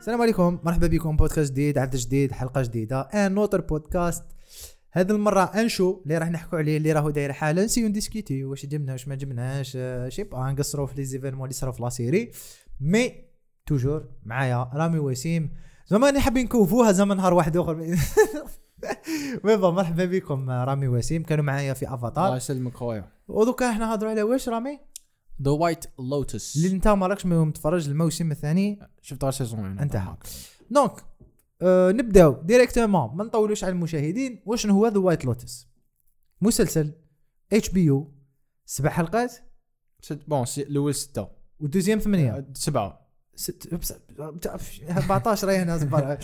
السلام عليكم مرحبا بكم بودكاست جديد عدد جديد حلقة جديدة ان نوتر بودكاست هذه المرة أنشو اللي راح نحكوا عليه اللي راهو داير حالا. نسيو نديسكوتي واش جبنا واش ما جبناش؟ آه، شي با نقصروا في لي زيفينمون اللي صراو في لا سيري مي توجور معايا رامي وسيم. زمان حابين نكوفوها زمان نهار واحد آخر. مي با مرحبا بكم آه، رامي وسيم. كانوا معايا في الله افاتار يسلمك خويا. ودوكا إحنا نهضروا على واش رامي؟ The White Lotus اللي أنت ما راكش متفرج الموسم الثاني. شفت غير saison انتهى. donc آه نبداو. directement ما نطولوش على المشاهدين. واش هو The White Lotus مسلسل HBO سبع حلقات؟ ست bon الأول ستة. وال deuxième ثمانية. آه، سبعة. ست بس- بتاع- 14 راهي هنا زبر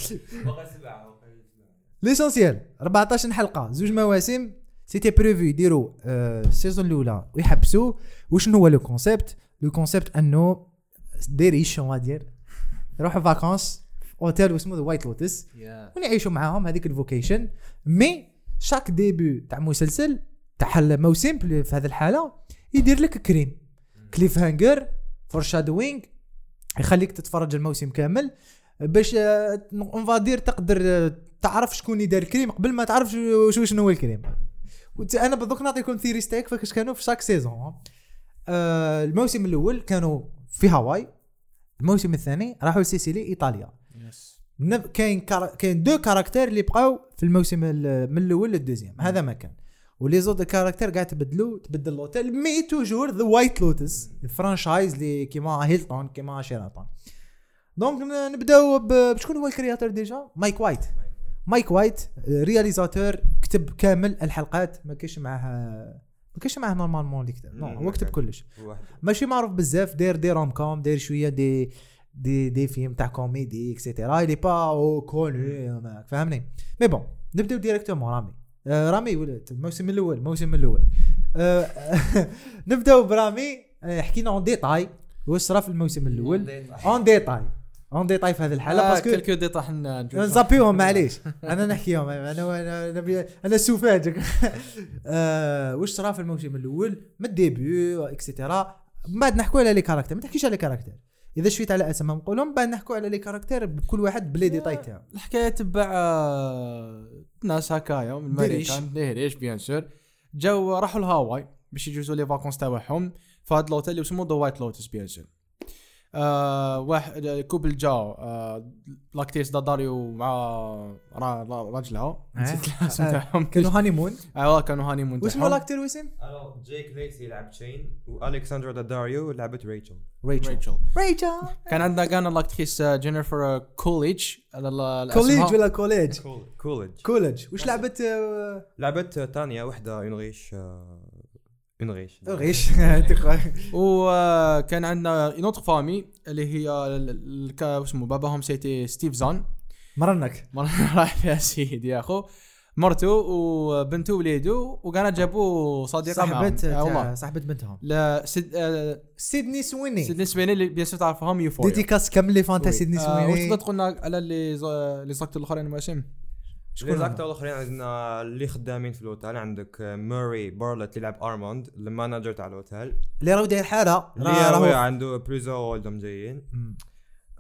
l'essentiel 14 حلقة. زوج مواسم. c'était prévu يديروا ال saison الأولى ويحبسوا وشنو هو le concept le concept أنه des riches on va dire يروحوا vacances اوتيل واسمه The White Lotus ونعيشوا معاهم هذيك ال vacation mais chaque début تاع مسلسل تاع الموسم في هذه الحالة يدير لك crime cliffhanger foreshadowing يخليك تتفرج الموسم كامل. باش on va dire تقدر آه، تعرف شكون اللي دار ال crime قبل ما تعرف شو شنو هو ال crime. أنا بالضبط نعطيكم caractéristiques فاش كانوا في chaque saison آه الموسم الأول كانوا في هاواي الموسم الثاني راحوا لسيسيلي إيطاليا. yes نب- كاين كار... كاين deux caractères اللي بقاو في الموسم ال- من الأول لل deuxième. هذا ما كان. و les autres caractères قاعد تبدلوا تبدل l'hôtel mais toujours The White Lotus ال franchise اللي كيما هيلتون كيما شيراتون donc نبداو بشكون هو ال créateur déjà؟ مايك وايت مايك وايت réalisateur كتب كامل الحلقات. ما كاينش معاه ما كاينش معاه normalement اللي كتب. non مم، هو كتب. كلش. ماشي معروف بزاف. داير des rom-coms داير شوية des des des films تاع comédie et cetera اللي pas connus فهمني mais bon نبداو directement رامي آه رامي ولد الموسم الأول الموسم الأول آه نبداو برامي حكينا en détail واش صرا في الموسم الأول en détail en détail في هذه الحاله parce que quelques dé طاح نصابيهم معليش أنا نحكيهم أنا أنا أنا آه واش صرا في الموسم الأول من ال début et cetera من بعد نحكوا على les caractères ما تحكيش على caractère إذا شفيت على اسمهم نقولهم بعد نحكوا على les caractères بكل واحد ب les détails تاعو الحكاية تبع آه، ناس هكايا من des riches. الامريكان des riches bien sûr. جاو راحوا لهاواي باش يجوزوا les vacances تاعهم. في هذا الاوتيل اللي اسمه The White Lotus bien sûr. آه واحد couple جاو آه l'actrice داداريو مع را- را- راجلها. نسيت الاسم آه، تاعهم. كانوا honeymoon ايوا كانوا honeymoon واسمه. l'acteur واسم alors جيك ليسي لعب شين والكسندرا داداريو لعبت ريتشل ريتشل ريتشل ريتشل كان عندنا كان l'actrice جينيفر كوليج كوليج ولا كوليج كولج كوليج واش لعبت آه، لعبت تانيا وحدة une riche une riche riche وكان عندنا une autre famille اللي هي اسمه باباهم c'était ستيف زان. مرنك. راح فيها سيدي يا أخو. مرته وبنته ووليدو وكانت جابوا صديقة آه، تاع- والله صاحبت بنتهم. لا سيد آه، سيدني سويني. سيدني سويني اللي bien sûr تعرفهم يوفوريا dédicace كامل les fans تاع سيدني واش سويني تقدر تقول لنا على اللي ز- les acteurs الأخرين مواسم شكون؟ زاكتور الاخرين عندنا اللي خدامين في الأوتيل عندك موري بارلت اللي لعب أرموند المانجر تاع الأوتيل. اللي راهو داير حاله اللي راه راهو عنده بلوزو ولدهم جايين.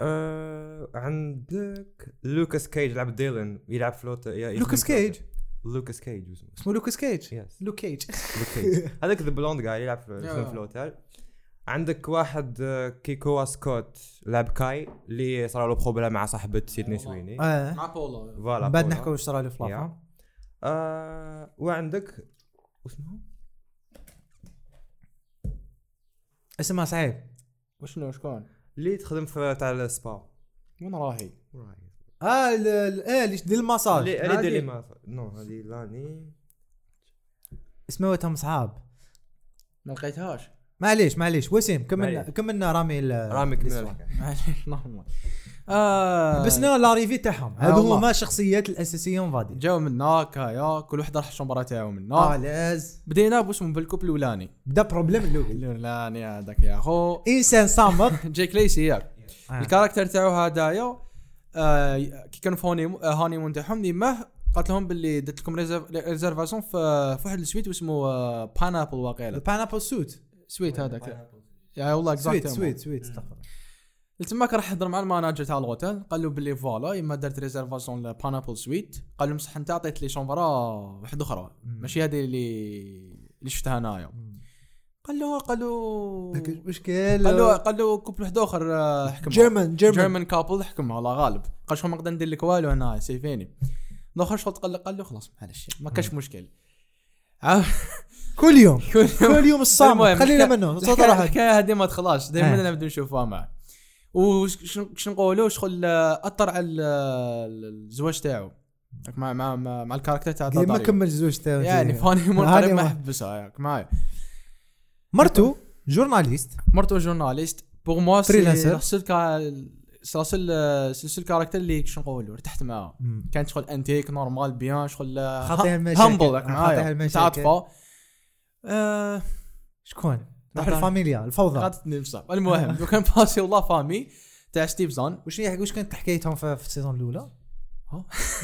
آه عندك لوكاس كيج لعب ديلن يلعب فلوت لوكاس كيج؟ لوكاس كيج اسمه. اسمه لوكاس كيج؟ يس لوك كيج لوك كيج هذاك ذا بلوند جاي يلعب في الأوتيل. عندك واحد آه، كيكوا سكوت لعب كاي اللي صار له بروبليم مع صاحبة سيدني. سويني. آه. مع بولا فوالا بعد. نحكوا واش صرا له في لافا يا. آه وعندك واسمه؟ اسمها صعيب. وشنو شكون؟ اللي تخدم في تاع السبا. وين راهي. آه ال- آه اللي دير المساج اللي دير. ما نو هذه لاني. اسمه سحاب ما لقيتهاش. معليش معليش. وسيم كملنا. كملنا رامي رامي كمل الإسوان. الحكاية. معليش. نورمال آه بس نا l'arrivée تاعهم. آه هادو والله. هما الشخصيات الأساسية on va dire جاو من هناك هيا كل واحد راح الشومبرا تاعو من آه هناك لأز. بدينا باسمه بال couple الأولاني. بدا problème الأول. الأولاني هذاك يا خو إنسان صامت جيك ليسي ياك. آه. ال caractère تاعو هدايا آه كي كانوا في honey honeymoon تاعهم ديما قالت لهم باللي درت لكم réservation في واحد ال suite اسمه Pineapple واقيلا. ال Pineapple suite suite هذاك. يا والله suite exacte suite suite استغفر تماك راح يهضر مع ال manager تاع الهوتيل. قال له باللي voilà يما درت réservation ل Pineapple suite قال له بصح انت عطيت لي شومبرا واحدة أخرى. ماشي هذه اللي اللي شفتها انايا قال له قال له المشكل قال له قال له couple واحد آخر حكم German German German couple حكمها والله غالب. قال شو ما نقدر ندير لك والو هنا c'est fini. الآخر شغل قال له قال له خلاص معلش ما كاش مشكل. كل يوم. كل كل يوم الصامت. خلينا منه. صوت راحت الحكاية هذه ما تخلاص آه. دائما نبدأ نشوفها معه وش نقولوا شغل آه، أثر على ال- ال- الزواج تاعو. مع مع مع, مع الكاركتر تاع ما. كمل زوج تاعو. يعني فاني قريب ما. حبسها ياك معايا. مرتو جورناليست. مرتو جورناليست. بوغ موا سي لا سول كاركتر اللي شنو نقولوا ارتحت معاه كانت شغل انتيك نورمال بيان شغل خاطيها المشاكل. خاطيها معايا. متعاطفه آه، شكون؟ روح نعم. الفاميليا الفوضى. غادتني بصح المهم لو كان باسي والله فامي تاع ستيف زان واش هي واش كانت حكايتهم في, في السيزون الأولى؟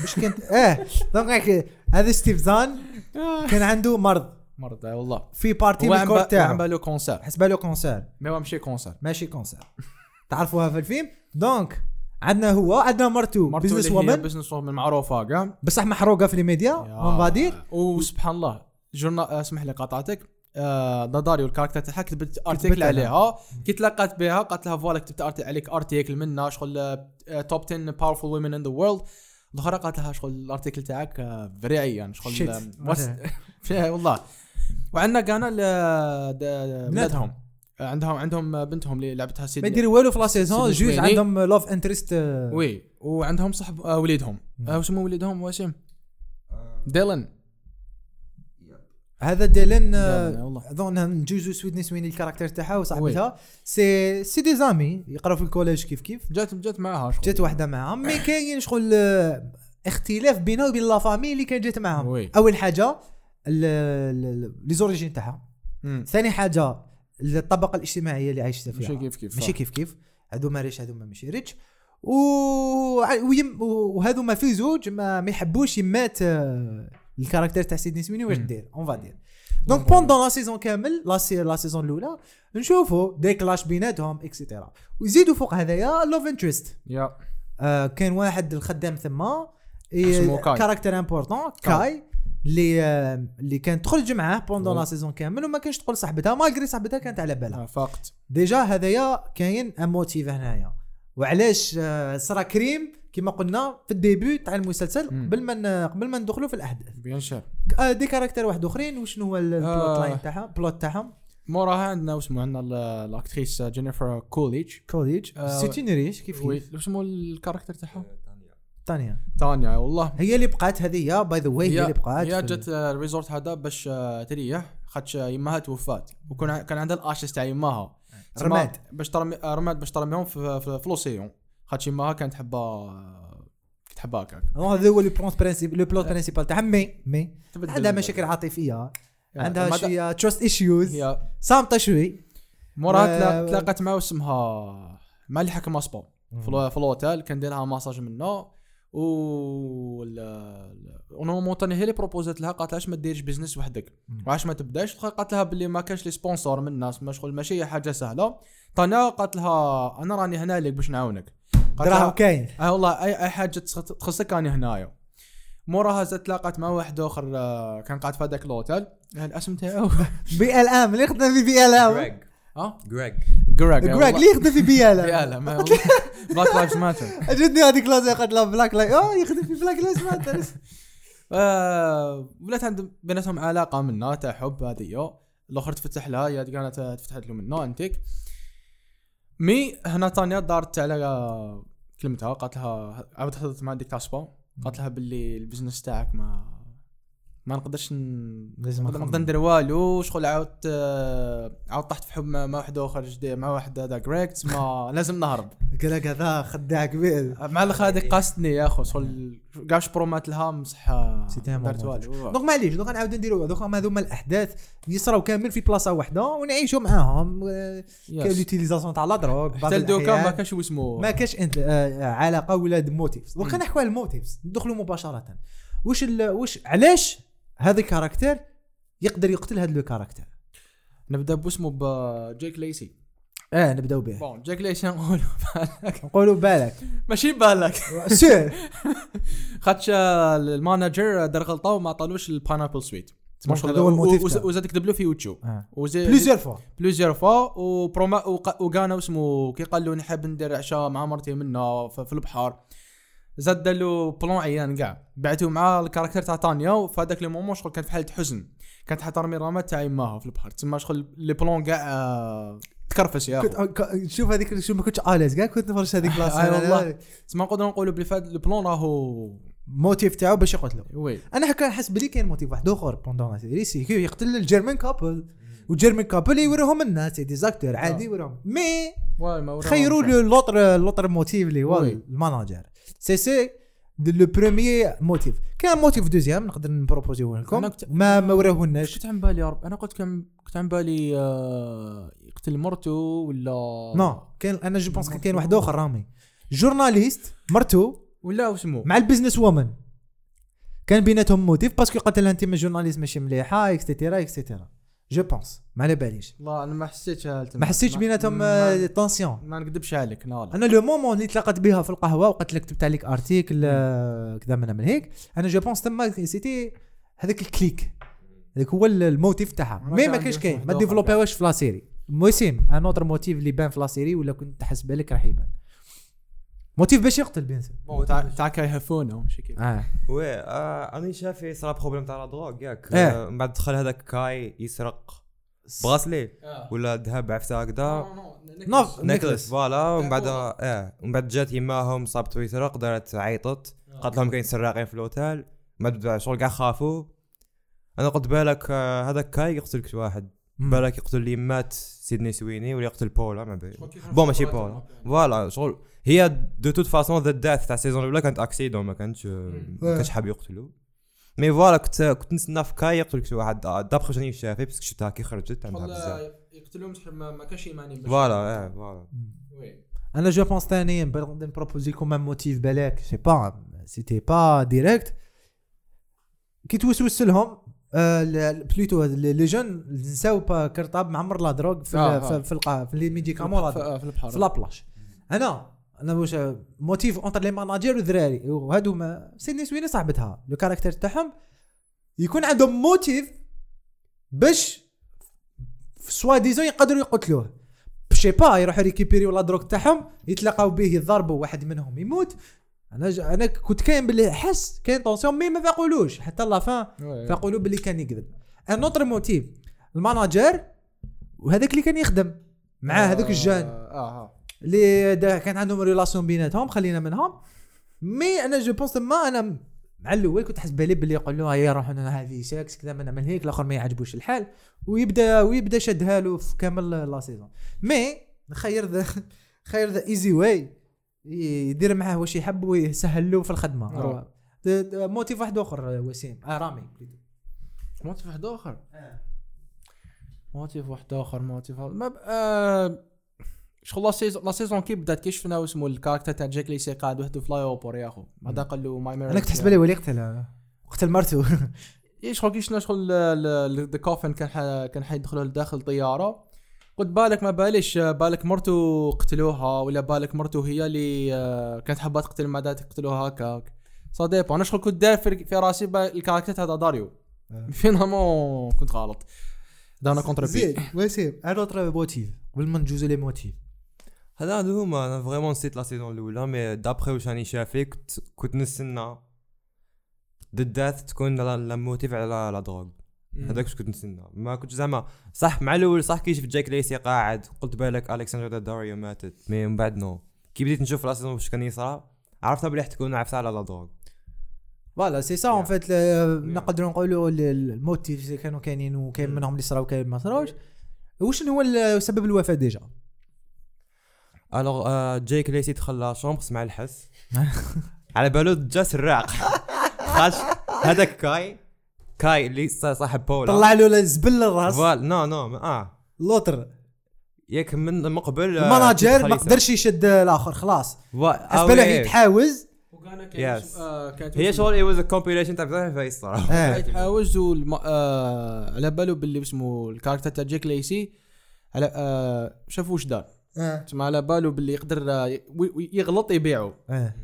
واش كانت آه دونك هذا ستيف زان كان عنده مرض. مرض آه، والله. في بارتي من الكور هو عم تاعو بالو كونسير حسب له كونسير ما هو ماشي كونسير ماشي كونسير تعرفوها في الفيلم؟ دونك عندنا هو عندنا مرتو business woman business woman معروفه كاع بصح محروقة في ال média on va dire وسبحان الله. جورنا آه، اسمح لي قاطعتك. آه داداريو ال character تاعها كتبت article. عليها. كي تلاقات بها قالت لها voilà كتبت arti عليك article منها شغل top 10 powerful women in the world الأخرى قالت لها شغل ال article تاعك آه، فري عيان شغل Shit. آه، وس- فيها والله. وعندنا كانا بناتهم. آه، عندهم عندهم بنتهم اللي لعبتها ما سيدني يديروا والو في la saison جوج. عندهم love interest. oui. وعندهم صاحب آه، وليدهم. آه، واسمه وليدهم؟ واسم ديلن. هذا ديلن، آه، أظن جوجو سيدني سويني ال character تاعها وصاحبتها. c'est c'est des amis يقراو في ال collège كيف كيف. جات جات معاها شغل. جات واحدة معاهم. mais كاين شغل آه، اختلاف بينها وبين la famille اللي كانت جات معاهم. oui. أول حاجة لي زوريجين تاعها. ثاني حاجة الطبقة الاجتماعية اللي عايشة فيها. ماشي كيف كيف. ماشي كيف كيف. هادو ما ريش هادو ما ماشي ريتش. و ويم... وهادو ما في زوج ما, ما يحبوش يمات الكاركتر تاع سيدني سويني واش. دير اون فا دير دونك بوندون لا سيزون كامل لا سي لا سيزون الاولى نشوفوا دي كلاش بيناتهم اكسيتيرا ويزيدوا فوق هذايا لوف انترست يا كان واحد الخدام ثما. character important كاي. اللي اللي كانت تخرج معاه pendant. la saison كامل وما كانش تقول صاحبتها malgré صاحبتها كانت على بالها فقط déjà هذايا كاين un motif هنايا وعلاش صرا crime كما قلنا في ال début تاع المسلسل. قبل ما قبل ما ندخلوا في الأحداث. bien sûr. آه، des character واحد آخرين وشنو هو ال plot آه. line تاعها؟ plot تاعهم؟ موراها عندنا واسمو عندنا ال- ال actrice جينيفر كوليج كوليج آه، c'est une riche كيف كيف واسمو ال character تاعها؟ تانيا. تانيا. والله. هي اللي بقات هذه by the way هي اللي بقات هي جات ال resort هذا باش آه، تريح خاطش يماها توفات. وكان كان عندها ال ashes تاع يماها. رماد. باش ترمي آه، رماد باش ترميهم في في في l'océan خاطش يماها كانت حبه آه، تحبها هكاك. هذا هو le plan princip le plot principal تاعها. مي مي. عندها مشاكل عاطفية عندها شوية trust issues صامتة شوي. موراها تلا- تلاقت معاه اسمها مع اللي حكم اسبا في الأوتيل كان دير لها ماساج منه. و و normalement تاني هي اللي بروبوزات لها قالت لها علاش ما ديرش business وحدك؟ مم. وعلاش ما تبداش؟ قالت لها باللي ما كانش les sponsors من الناس ما شغل ماشي حاجة سهلة. تانيا قالت لها أنا راني هنا لك باش نعاونك. دراهم كاين. آه والله اي أي حاجة تخص- تخصك راني هنايا. موراها زاد تلاقات مع واحد آخر آه، كان قاعد في هذاك الأوتيل. الاسم تاعو BLM اللي يخدم في BLM. جريج آه جريج جراج جراج اللي يخدم في BLM. يا لا ما black lives matter عجبني هذيك لازم قالت له black live آه يخدم في black live matter ولات عند بيناتهم علاقة منا تاع حب هذه الآخر تفتح لها هي كانت تفتحت له منه أنتيك. mais هنا تانيا دارت على كلمتها قالت لها عاود حضرت مع ديك تاسبا قالت لها باللي ال business تاعك ما ما نقدرش ن... لازم ما. نقدر ندير والو شغل عاود آه، عاود طحت في حب مع واحد آخر جديد مع واحد هذا جريكت ما لازم نهرب. قال لك هذا خداع كبير. مع الاخ هذيك قاستني يا أخو شغل كاع برومات لها مصح درت. والو. دونك معليش دونك نعاود نديرو دوك هما هذوما الأحداث يصراو كامل في بلاصة واحدة ونعيشوا معاهم. آه، كاين. لوتيليزاسيون تاع لا دروغ حتى دوكا ما كانش اسمه ما كاش انت آه، علاقة ولا موتيفز دونك. نحكوا على الموتيفز ندخلوا مباشرة. واش ال- واش علاش هذا ال character يقدر يقتل هذا le character نبدا باسمه بجيك ليسي. آه نبداو به. bon جيك ليسي نقولوا نقولوا بالك ماشي بالك سير. خاطش ال manager دار غلطه وما عطالوش ال pineapple suite. وزاد كتب له في يوتيوب. plusieurs fois plusieurs fois وبروما وكان اسمه كي قال له نحب ندير عشاء مع مرتي منا في البحر زاد له plan عيان كاع. بعتو مع ال character تاع تانيا وفي هذاك le moment شغل كانت في حالة حزن. كانت حتى رمي الرماد تاع يماها في البحر. تسمى شغل les plans كاع آه، تكرفس يا كنت شوف هذيك شوف ما كنتش اليز كاع كنت نفرج هذيك آه، البلاصه والله. تسمى نقدروا نقولوا بلي فهاد ال plan راهو motif تاعو باش يقتلو. oui. أنا هكا نحس بلي كاين motif واحد آخر pendant la série c'est يقتل ال German couple وال German couple يوريهم الناس des acteurs عادي يوريهم. mais خيروا. لوطر لوطر موتيف اللي هو. الماناجر. سي سي لو بروميي موتيف كان موتيف دوزيام نقدر نبروبوزيوه لكم كنت- ما ما وراهولناش كنت عن بالي يا رب أنا قلت كان كنت عن بالي آه، يقتل مرته ولا؟ نو كان أنا جو بونس كاين واحد آخر رامي. جورناليست مرتو ولا واسمو مع البيزنس وومن كان بيناتهم موتيف باسكو قتلها انت من جورناليست ماشي مليحه اكسترا اكسترا je pense ما على باليش والله أنا ما حسيتش ما حسيتش بيناتهم ما, tension ما نكذبش عليك لا لا أنا le moment اللي تلاقت بها في القهوة وقالت لك كتبت عليك article آه، كذا من من هيك. أنا je pense تما c'était هذاك ال clic. هذاك هو ال- ال motif تاعها. mais ما واحد كاين. ما développé وهاش في la série موسم ان اوتر motif اللي بان في لا سيري ولا كنت تحس بألك راح يبان موتيف باش يقتل bien sûr تاع تاع كيهفونا ماشي كيف آه. oui آه أنا شافي صرا problème تاع la drogue ياك. إيه. آه، من بعد دخل هذاك كاي يسرق bracelet. ولا ذهب عفسة هكذا. non necklace voilà. ومن بعد. آه. ومن بعد جات يماهم صابته يسرق دارت عيطت. قالت لهم كاين سراقين في الأوتيل. بعد شغل كاع خافوا أنا قلت بالك آه، هذاك كاي يقتل كل واحد. بالك يقتل لي مات سيدني سويني ولا يقتل بولا mais bon ماشي بولا. voilà شغل هي de toute façon the death تاع ال saison الأولى كانت accident ما كانش ما كانش حاب يقتلو. mais voilà كنت كنت نستنى في كاي يقتل كل واحد d'après شنو شافي parce que شفتها كي خرجت عندها بزاف. يقتلهم ما ما كانش يماني voilà آه voilà أنا je pense نقدر ن proposer لكم un motif بالك c'est pas c'était pas direct كي توسوس لهم آه، plutôt les jeunes نساو un cartable معمر la drogue في آه، في آه. في في les médicaments la drogue. في البحر. في la plage أنا أنا واش motif entre le manager والذراري وهادو ما سيدني سويني صاحبتها. le caractère تاعهم يكون عندهم motif باش soi-disant يقدروا يقتلوه. je sais pas يروحوا récupéré و la drogue تاعهم يتلاقاو به يضربوا واحد منهم يموت. أنا ج... أنا كنت كاين باللي حس كاين tension mais ما فاقولوش. حتى la fin فاقولوا باللي كان يكذب. un autre motif ال manager وهذاك اللي كان يخدم مع هذوك الجان. آه آه. اللي دا كان عندهم relation بيناتهم خلينا منهم. mais أنا je pense ما أنا مع الأول كنت حاسس بالي باللي يقول له هيا روح أنا هذه سكس كذا ما نعمل هيك. الآخر ما يعجبوش الحال. ويبدا ويبدأ شدها له في كامل la saison mais خير the خير the easy way يدير معاه واش يحب ويسهل له في الخدمة. آه. motif واحد آخر وسيم. آه رامي motif واحد آخر؟ motif واحد آخر motif ما ب... آه... شغل la saison la saison كي بدات كي شفنا اسمه ال caractère تاع جاك ليسي قاعد وحده في l'aéroport ياخو بعدا قال له ماي أنا كنت حاسس بالي ولي قتل قتل مرته اي شغل كي شفنا شغل the coffin كان. كان حيدخلوا لداخل الطياره قلت بالك ما باليش بالك مرته قتلوها ولا بالك مرته هي اللي كانت حابه تقتل ما دات تقتلوها هكاك ça dépend أنا شغل كنت داير في, في راسي ال caractère هذا داريو. finalement كنت غلط دانا contre بي زين وسيم un autre motif قبل ما ندوزو les motifs هذا هما أنا vraiment نسيت la saison الاولى mais d'après واش راني شافي كنت كنت نستنى the death تكون le motif على la drogue هذاك واش كنت نستنى. ما كنت زعما صح مع الأول صح كي شفت جاك ليسي قاعد قلت بالك ألكسندر داداريو ماتت mais من بعد non كي بديت نشوف la saison واش كان يصرى عرفت بلي تكون عرفت على la drogue voilà c'est ça en fait نقدروا نقولوا ال- ال motifs كانوا كاينين وكاين Mm. منهم اللي صراو وكاين ما صراوش. وشنو هو سبب الوفاة déjà؟ alors جايك ليسي دخل la chambre سمع الحس على بالو جا سراق. خاش. هذاك كاي. كاي اللي صا- صاحب بولا. طلع له الزبل للراس voilà non non آه. l'autre. ياك من مقبل آه، ال manager دخل ما قدرش يشد الآخر خلاص. له آه، oui. يتحاوز. Yes. آه، هي شغل it was compilation تاع بزاف عفايس صراحة. آه على بالو باللي اسمه ال caractère تاع جيك ليسي. على آه شافوا واش دار. آه. تسمى على بالو باللي يقدر آه، يغلط يبيعه آه.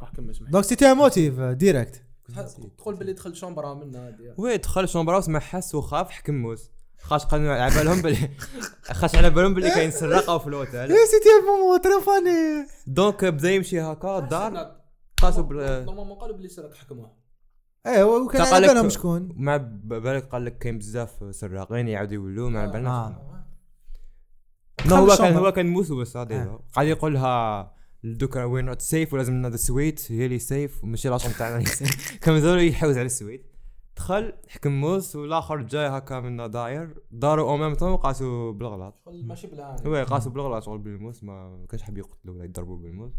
راح كمل اسمح donc c'était un motif direct تدخل باللي دخل شومبرا منها هادي. oui دخل شومبرا وسمع حس وخاف حكم موس. خاش قالوا على بالهم باللي خاش على بالهم باللي كاين سراقه في الأوتيل. et c'était un moment très funny. donc بدا يمشي هكا الدار قاسوا normalement قالوا باللي سرق حكموه ايوا وكان على بالهم شكون. مع بالك قال لك كاين بزاف سراقين يعاودوا يولوا ما على آه. non هو كان. هو كان موسوس هذا. قاعد يقول لها دوكا we not safe ولازم the suite هي اللي safe وماشي la chambre تاعنا اللي safe كان ذول يحوز على ال suite. دخل حكم موس والآخر جاي هكا من داير داروا au même temps وقاسوا بالغلط. ماشي بالعاني هو قاسوا بالغلط شغل بالموس. ما كانش حاب يقتلوا ولا يضربوا بالموس.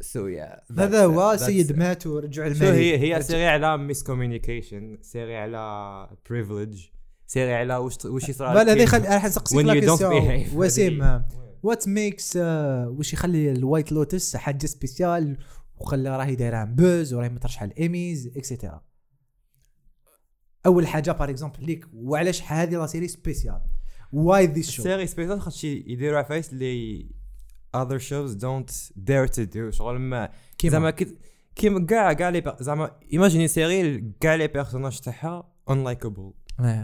so yeah هذا هو سيد مات ورجع الملك. هي هي série على miscommunication série على privilege série على وش وش يصير بل هذا يخلي راح نسقسيك la question. وسيم what makes وش يخلي ال White Lotus حاجة spéciale وخلى راهي دايرة buzz وراهي مترشح على ال Emmys et cetera أول حاجة par exemple ليك وعلاش هذه la série spéciale why this show série spéciale خاطش يديروا عفايس اللي other shows don't dare to do. شغل ما زعما كي- كيما كاع كاع لي زعما imaginez série كاع les personnages تاعها آه.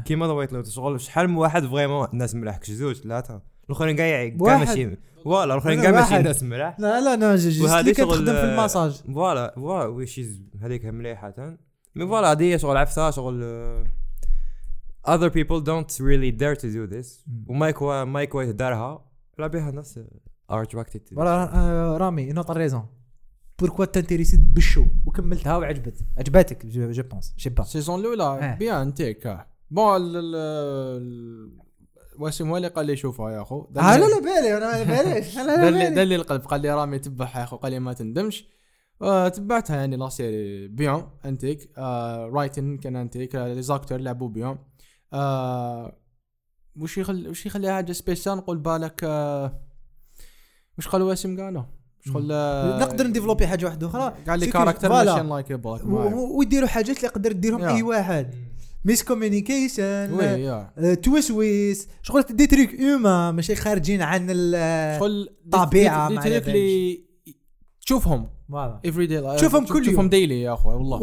كيما the White Lotus شغل شحال من واحد vraiment ناس ملاح كش زوج ثلاثة الأخرين كاع كاع. ماشي voilà الأخرين كاع ماشي. ناس ملاح. لا لا أنا وهذه اللي كتخدم في ال massage voilà voilà ويش هذيك مليحة. tant mieux voilà هذه هي شغل عفسة شغل آه، other people don't really dare to do this. مم. ومايك مايك وايت دارها لا بها ناس are attracted to فوالا آه، رامي une autre raison pourquoi تنتيريسيت بال show وكملتها وعجبت. عجبتك je pense je sais pas ال saison الاولى آه. bien أنتيك bon ال- ال- ال- واسم اللي قال لي شوفها يا أخو. آه لا لا بالي أنا بالي أنا دل بالي دل القلب. قال لي رامي تبعها يا أخو قال لي ما تندمش. آه تبعتها يعني la série. bien أنتيك. آه writing كان أنتيك. آه les acteurs لعبوا bien آه وش يخلي وش يخليها حاجة spéciale نقول بالك وش قال واسم قالوا؟ آه، نقدر نديفلوبي حاجة واحدة أخرى؟ قال لي caractère و- و- ويديروا حاجات اللي يقدر يديرهم يا. أي واحد. miscommunication oui آه، توسويس شغل دي تريك اوما ماشي خارجين عن ال شغل طبيعة des- trucs. اللي تشوفهم. voilà. every day تشوفهم كل يوم. تشوفهم daily يا أخوي والله.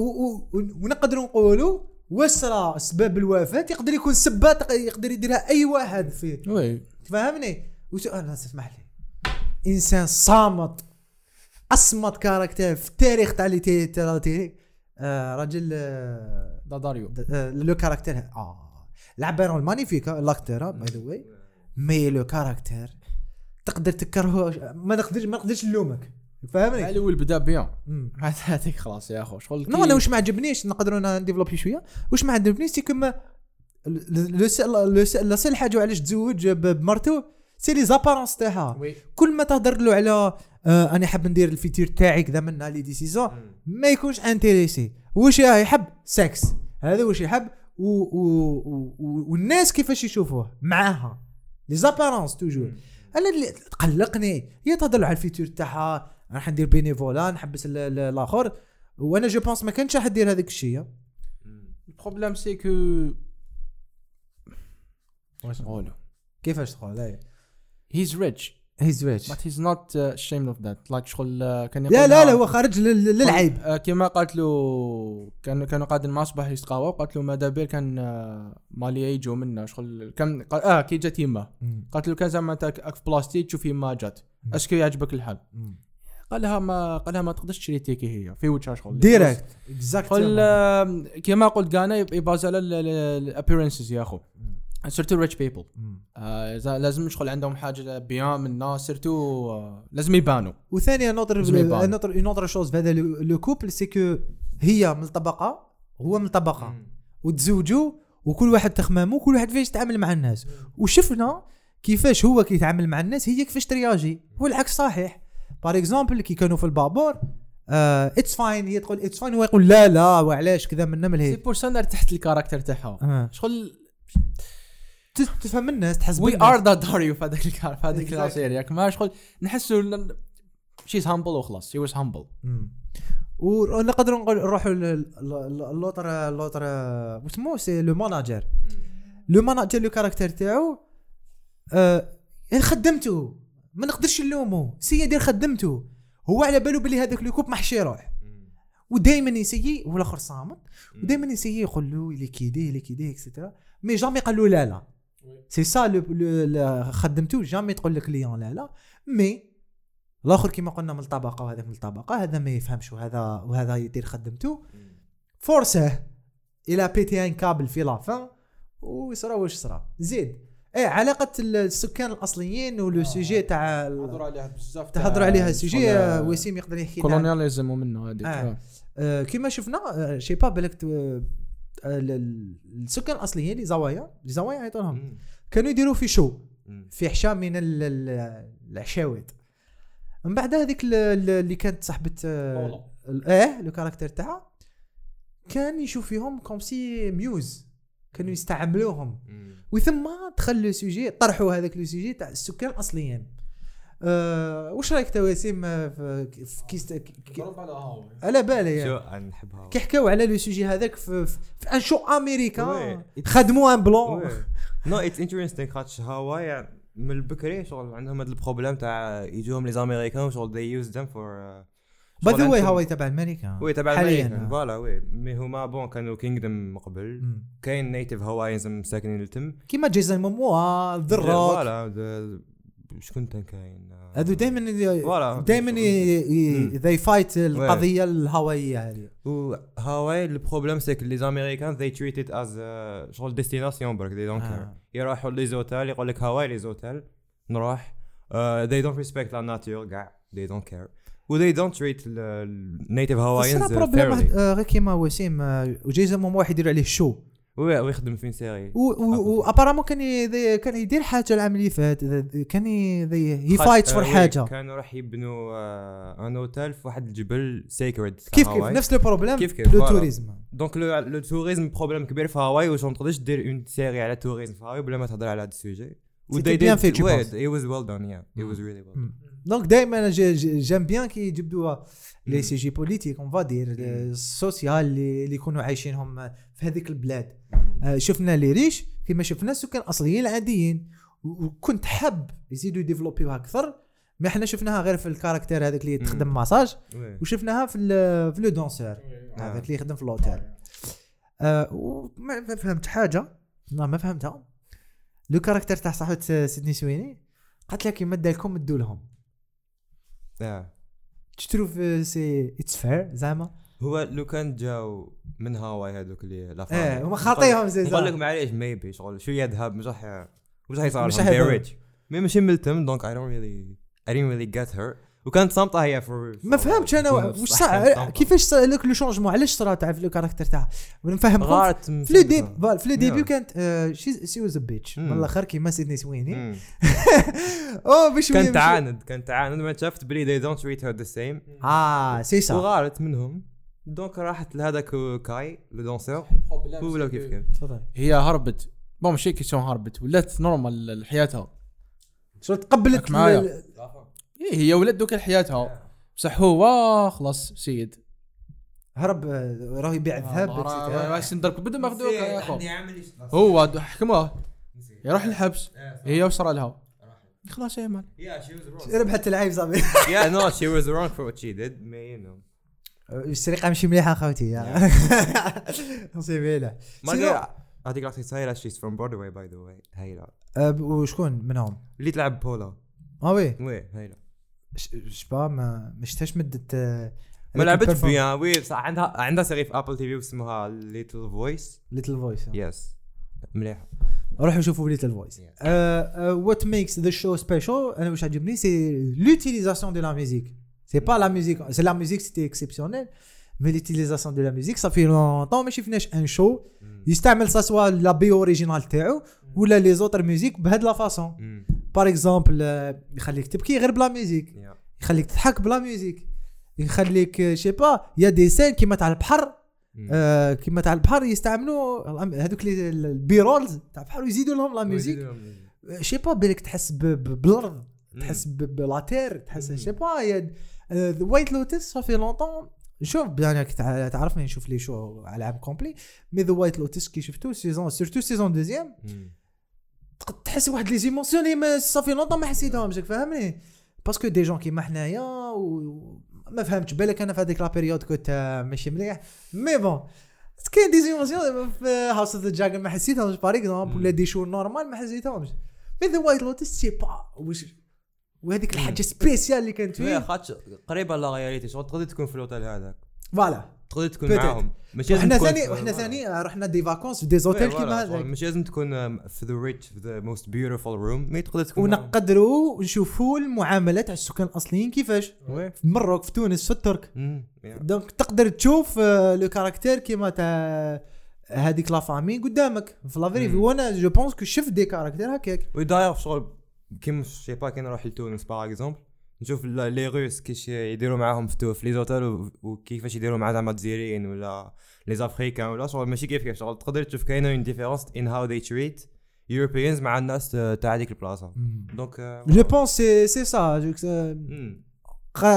ونقدروا نقولوا وسرى أسباب الوفاة يقدر يكون سبات يقدر يديرها أي واحد في oui تفهمني؟ وس- أنا اسمح لي. إنسان صامت أصمت caractère في التاريخ تاع les séries آه راجل آه داداريو. آه، le caractère. آه لعبه مانيفيك لاكتور باي ذا واي مي لو كاركتير. تقدر تكرهه ما نقدرش ما نقدرش نلومك. فاهمني؟ الأول بدا bien. هذيك خلاص يا أخو شغل non أنا واش ما عجبنيش نقدروا نديفلوبي شوية. واش ما عجبنيش c'est كما لو la seule حاجة علاش تزوج بمرتو c'est les apparences تاعها. كل ما تهضر له على آه أنا حاب ندير ال futur تاعي كذا من les décisions ما يكونش intéressé واش يحب؟ سكس هذا واش يحب؟ و و و والناس كيفاش يشوفوه؟ معاها. les apparences toujours أنا اللي تقلقني هي تهضر على ال futur تاعها راح ندير bénévolat نحبس ال- ال- الآخر. وأنا je pense ما كانش راح دير هذاك الشيء. ال problème c'est que واش نقولوا كيفاش تقول؟ هيز ريتش هيز ريتش بات هيز نوت ashamed اوف ذات لايك شغل آه، كان لا يقولها- لا لا هو خارج لل- للعيب. آه، كيما قالت له كانوا كانوا قاعدين مع صباح يتقاواو قالت له ماذا بير كان آه، مالي يجوا منا شغل كان قال- آه كي جات يما قالت له كان زعما انت في بلاصتي تشوف يما جات. اسكو يعجبك الحال. قال لها ما قال لها ما تقدرش تشري تيكي هي. في وجهها شغل. ديريكت شغل اكزاكت آه، كيما قلت كانا يبازا على الابيرنسز يا أخو. surtout rich people لازم شغل عندهم حاجة bien من الناس surtout آه، لازم يبانوا. وثانيا une autre. une autre une autre chose في هذا le couple c'est que هي من الطبقة هو من الطبقة. وتزوجوا وكل واحد تخمامه وكل واحد كيفاش يتعامل مع الناس. وشفنا كيفاش هو كيتعامل مع الناس هي كيفاش ترياجي. هو العكس صحيح. par exemple كي كانوا في البابور it's fine هي تقول it's fine هو يقول لا لا وعلاش كذا من من سي هيك pour ça تحت ال caractère تاعها. آه. شغل تفهم الناس تحس oui. آه داداريو في هذاك الكار في. la série ياك ما شغل نحسوا she's humble وخلاص. she was humble مم. ونقدروا نقول نروحوا l'autre l'autre واسمو c'est le manager. le manager le caractère تاعو آه يعني خدمته ما نقدرش نلومه c'est يدير خدمته هو على باله بلي هذاك le couple محشي روح ودائما يسيي والاخر صامت ودائما يسيي يقول له اللي كيديه اللي كيديه extra mais jamais قال له لا لا. c'est ça le le- خدمته jamais تقول لك client لا لا. mais الآخر كيما قلنا من الطبقة وهذاك من الطبقة هذا ما يفهمش وهذا وهذا يدير خدمته force il a pété un câble في la fin ويصرى واش صرا زيد. إيه علاقة السكان الأصليين و le sujet تاع ال- عليها بزاف تهضر عليها ال sujet آه، وسيم يقدر يحكي لنا colonialisme ومنه هذيك آه. آه. آه، كيما شفنا آه، شي با بالك آه، السكان الأصليين لي زوايا لي زوايا يعيطوا لهم كانوا يديروا في شو؟ في حشام من ال- ال- العشاوات من بعد هذيك ال- ال- اللي كانت صاحبة آه لو كاركتر تاعها كان يشوف فيهم كوم سي ميوز كانوا يستعملوهم. وثم دخل لو سوجي طرحوا هذاك لو سوجي تاع السكان الأصليين. أه واش رايك آه، في في qu'est-ce que- على بالي show يعني. نحبها كي حكاو على le sujet هذاك في, في, un show أمريكا oui. خدموا un plan. no it's interesting خاطش هاواي من البكري شغل عندهم هذا ال problème تاع يجوهم les Américains شغل they use them for by the way هاواي تبع أمريكا. oui تبع حالياً. أمريكا voilà oui. mais هما bon كانوا kingdom من قبل. كاين native Hawaiians مساكنين التم كيما جيسون موموا voilà د- شكون كاين هذو دائما دائما. they fight القضية الهوائية هذه. هاواي ال problème c'est que les Américains it as uh, شغل destination برك don't care. آه. يروحوا les hôtels يقول لك هاواي les hôtels نروح. they don't respect la nature كاع they don't care. و they don't treat ال native راه problème غير كيما وسيم آه، موموا واحد يدير عليه show ويخدم في série. و apparemment كان كان يدير حاجة العام اللي فات كان هي fight for حاجة. كانوا راح يبنوا un hôtel في واحد الجبل sacred كيف كيف؟ نفس le problème كيف كيف، le. tourisme donc le tourisme problème كبير في هاواي واش ما تقدرش دير une série على tourisme في هاواي بلا ما تهضر على هذا ال sujet. Bien fait, tu penses. it was well done yeah. It was really well done. donc دائما j'aime bien كي يجبدوا les. sujets politiques on va dire ال social اللي يكونوا عايشينهم في هذيك البلاد. آه، شفنا les riches كما شفنا السكان الأصليين العاديين. وكنت حاب يزيدوا يديفلوبيوها أكثر ما إحنا شفناها غير في ال caractère هذاك اللي تخدم ماساج. وشفناها في في le danseur. هذاك اللي يخدم في الأوتيل. آه وما ما فهمت حاجة. لا ما فهمتها. le caractère تاع صاحبة سيدني سويني قالت لك يمد لكم مدوا لهم. Yeah. تشتروف سي اتس فير زعما؟ هو لو كان جاو من هاواي هذوك اللي لا إيه هما خاطيهم زي نقول لك معليش ميبي شغل شوية ذهب مش راح مش راح يصير مش راح مي ماشي ملتم دونك I don't really I didn't really get her وكانت صامتة هي for ما فهمتش أنا واش صار؟ كيفاش صار لك لو شونجمون علاش صرا تاع في لو كاركتر تاعها؟ نفهمكم غارت في لو ديب فوالا، في لو ديبي. كانت she was a bitch. من الآخر كيما سيدني سويني. أو باش كانت تعاند كانت تعاند. ما شفت بلي they don't treat her the same. آه سي سا وغارت منهم. donc راحت لهذاك كاي le danseur ولا كيف كان تفضل. هي هربت. bon ماشي question هربت؟ ولات normale حياتها. شو تقبلت معايا. إيه هي ولات دوك حياتها بصح هو خلاص سيد. هرب آه، راه يبيع الذهب. واش نضربك بدون ما ياخذوك يا. هو حكموه. يروح الحبس هي وصرا لها. خلاص يا مان ربحت العيب صاحبي no she was wrong for what she did. ما you know. السرقة ماشي مليحه خوتي نصيبي له ما سينو- قال- هذيك لاختي سايلة she's from Broadway by the way. هايلة أه، ب- وشكون منهم؟ اللي تلعب بولا آه وي وي هايلة ش- شبا ما مدت آه، ما لعبتش bien oui بصح عندها عندها série في Apple TV اسمها Little Voice Little Voice yes مليحة روحوا شوفوا Little Voice. what makes the show special أنا واش عجبني؟ c'est l'utilisation de la musique c'est pas la musique c'est la musique c'était exceptionnel mais l'utilisation de la musique ça fait longtemps ما شفناش un show يستعمل ça soit la BO originale تاعو ولا les autres musiques بهاد la façon par exemple يخليك تبكي غير بلا musique يخليك تضحك بلا musique يخليك je sais pas y a des scènes كيما تاع البحر آه كيما تاع البحر يستعملوا هذوك les- ال B-rolls تاع البحر ويزيدوا لهم la musique je sais pas بالك تحس بالارض تحس ب- ب la terre تحس. je sais pas يا White Lotus ça fait longtemps شوف يعني تعرفني نشوف les shows على عام complet mais The White Lotus كي شفتو saison surtout saison deuxième تحس واحد les émotions اللي ça fait longtemps ما حسيتهمش فاهمني parce que des gens كيما حنايا و ما فهمتش. بالك أنا في هذيك la période كنت آه، ماشي مليح. mais bon كاين des émotions في House of the Dragon ما حسيتهمش. par exemple ولا des shows normal ما حسيتهمش. mais The White Lotus je sais pas واش وهذيك الحاجة spéciale اللي كانت فيه. خاطش قريبة la réalité شغل تقدر تكون في الأوتيل هذاك. voilà تقدر تكون. معاهم ماشي لازم تكون ثاني voilà. ثاني آه، رحنا des vacances في des hôtels oui، كيما هذاك ماشي لازم تكون في the rich في the most beautiful room mais تقدر تكون. ونقدروا نشوفوا المعاملات تاع السكان الأصليين كيفاش في المروك في تونس في الترك. donc تقدر تشوف آه، le caractère كيما تاع هذيك la famille قدامك في la vraie. وأنا je pense que شفت des caractères هكاك oui داير شغل كيما je sais pas كي نروح لتونس par exemple نشوف les Russes كيش يديروا معاهم في في les hôtels و- وكيفاش يديروا مع زعما الجزائريين ولا les Africains ولا شغل ماشي كيف كيف شغل. تقدر تشوف كاينة une différence in how they treat Europeans مع الناس تاع هذيك البلاصة. donc je pense c'est c'est ça.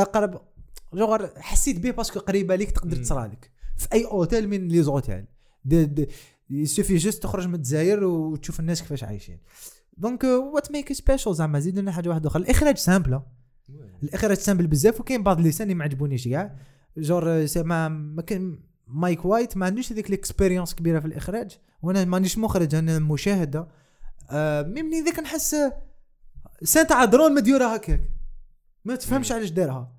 قرب جوغ حسيت به parce que قريبة ليك تقدر. تصرى لك. في أي اوتيل من les hôtels. دي دي il suffit juste تخرج من الجزائر وتشوف الناس كيفاش عايشين. donc what make special زعما؟ زيد لنا حاجة واحدة أخرى. الإخراج simple الاخراج simple بزاف وكاين بعض اللسان اللي ما عجبونيش كاع جور سي ما ما كان مايك وايت ما عندوش هذيك الاكسبيريونس كبيرة في الإخراج وأنا مانيش مخرج أنا مشاهدة آه مي منين ذاك نحس سان تاع درون مديوره هكاك ما تفهمش. علاش دارها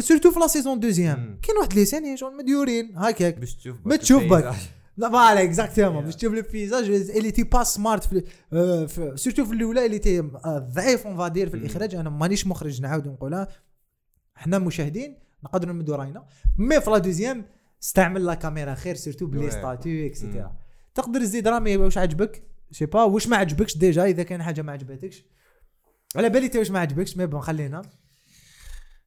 سورتو في لا سيزون دوزيام. كاين واحد لي سان شغل مديورين هكاك باش تشوف ما تشوف. باك. لا فوالا اكزاكتومون. باش تشوف لو بيزاج اللي تي با سمارت في في- سورتو في الأولى اللي تي آه، ضعيف اون فادير في مم. الإخراج. أنا مانيش مخرج نعاود نقولها. حنا مشاهدين نقدروا نمدوا راينا mais في la deuxième استعمل la caméra خير surtout بلي. statues. et cetera تقدر تزيد رامي واش عجبك؟ je sais pas واش ما عجبكش déjà إذا كان حاجة ما عجبتكش. على بالي تا واش ما عجبكش mais bon خلينا.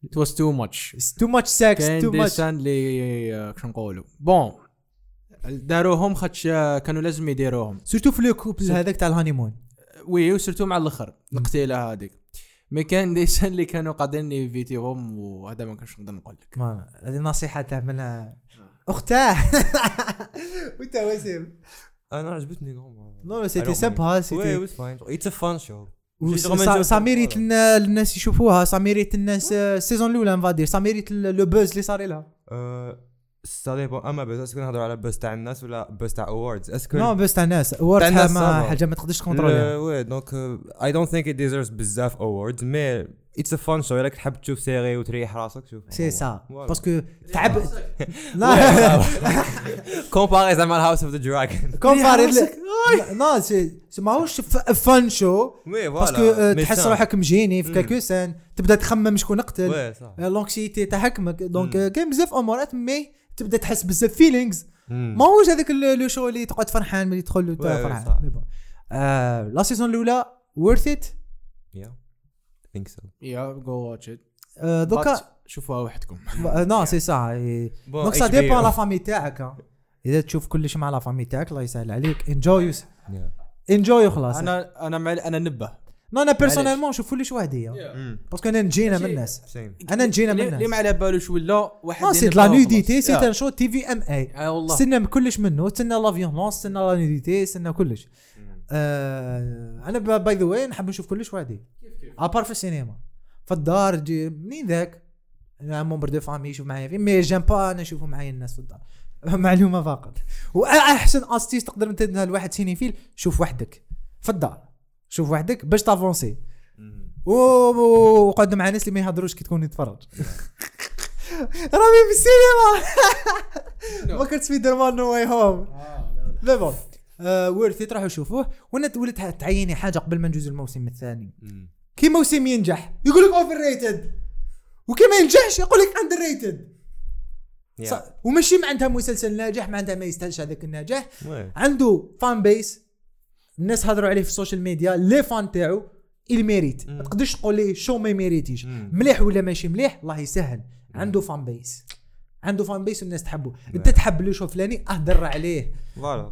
It was too much. too much sex too كاين much des scènes اللي آه، كش نقولوا؟ bon داروهم خاطش آه، كانوا لازم يديروهم. surtout في le couple سور- هذاك تاع ال honeymoon. oui و surtout مع الأخر القتيلة هذيك. mais كان des scènes اللي كانوا قادرين يفيتيهم وهذا ما كنتش نقدر نقول لك. ما هذه نصيحة تعملها أختاه. وانت وسيم أنا عجبتني non c'était sympa oui c'était ويز fine it's a fun show ça mérite الناس يشوفوها ساميريت الناس السيزون الاولى نفادير ساميريت لو بوز اللي صار لها ça dépend أما buzz est-ce que نهضروا على buzz تاع الناس ولا buzz تاع awards est-ce que non buzz تاع الناس. award تاع الناس ما تقدرش تكونتروليها oui donc I don't think it deserves بزاف awards mais it's a fun show الا تحب تشوف série وتريح راسك شوف. c'est ça. parce que تعب لا. comparé زعما ال House of the Dragon comparé non c'est ماهوش fun show oui parce que voilà تحس روحك مجيني في مم. quelques scènes تبدأ تخمم شكون قتل. oui صح l'anxiété تحكمك. donc مم. آه، كاين بزاف أمورات mais تبدا تحس بزاف feelings. ماهوش هذاك le show اللي تقعد فرحان ملي تدخل oui، فرحان. صح. mais bon. آه، la saison الأولى worth it yeah think so yeah go watch it دوكا شوفوها وحدكم. نو سي سا دونك سا ديبون la famille تاعك. إذا تشوف كلش مع لا فامي تاعك الله يسهل عليك. انجوي انجوي وخلاص أنا أنا أنا مع أنا نبه. non أنا personnellement نشوف كلش وحدي parce que أنا نجينا من الناس. أنا نجينا من اللي اللي ما الناس على بالوش ولا واحد سي لا. نوديتي سي. ان شو تي في ام اي والله. استنى كلش منه استنى la violence استنى la nudité استنى كلش أنا by the way نحب نشوف كلش وحدي à part في السينما. في الدار جي منين ذاك؟ أنا membre de famille يشوف معايا فيلم mais j'aime pas أنا نشوفوا معايا الناس في الدار. معلومة فقط. واحسن astuce تقدر تديها لواحد cinéphile شوف وحدك. في الدار. شوف وحدك باش تافونسي. وقعد مع ناس اللي ما يهضروش كي تكون يتفرج. رامي في السينما! ما كنت Spider-Man No Way Home لا bon worth تروحوا شوفوه. وأنا ولات تعيني حاجة قبل ما نجوز الموسم الثاني. كي موسم ينجح يقول لك overrated وكي ما ينجحش يقول لك underrated Yeah. وماشي معناتها مسلسل ناجح معناتها ما يستاهلش هذاك النجاح. عنده fan base الناس هضروا عليه في ال social media les fans تاعو le mérite. ما. تقدرش تقول le show ما يميريتيش. مليح ولا ماشي مليح؟ الله يسهل عنده fan base عنده fan base والناس تحبه. انت تحب le show فلاني اهدر عليه.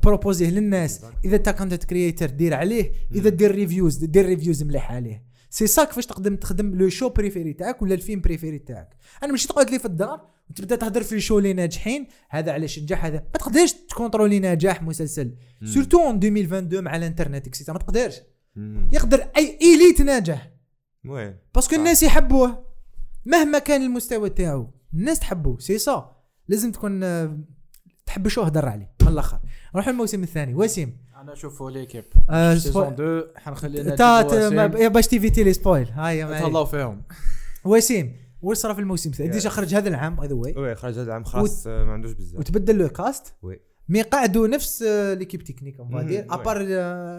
بروبوزيه للناس. إذا انت content creator دير عليه. إذا دير reviews دير reviews مليح عليه. سي سا كيفاش تقدم تخدم le show préféré تاعك ولا الفيلم préféré تاعك. أنا ماشي تقعد لي في الدار وتبدا تهضر في ال show اللي ناجحين هذا علاش نجح هذا ما تقدرش تكونترولي نجاح مسلسل. surtout en 2022 مع الانترنت et cetera ما تقدرش. يقدر أي ايليت ناجح. oui. parce que. الناس يحبوه. مهما كان المستوى تاعو الناس تحبوه. سي سا لازم تكون آه، تحب show هدر عليه. من الآخر. نروح الموسم الثاني. وسيم. أنا أشوف l'équipe. آه، saison spo- 2 حنخلي تا باش تيفيتي les spoils. هاي. تهلاو فيهم. وسيم. وش صار في الموسم؟ الثاني déjà خرج هذا العام by the way oui خرج هذا العام خلاص آه، ما عندوش بزاف. وتبدل le cast oui. mais قعدوا نفس l'équipe technique on va dire. à part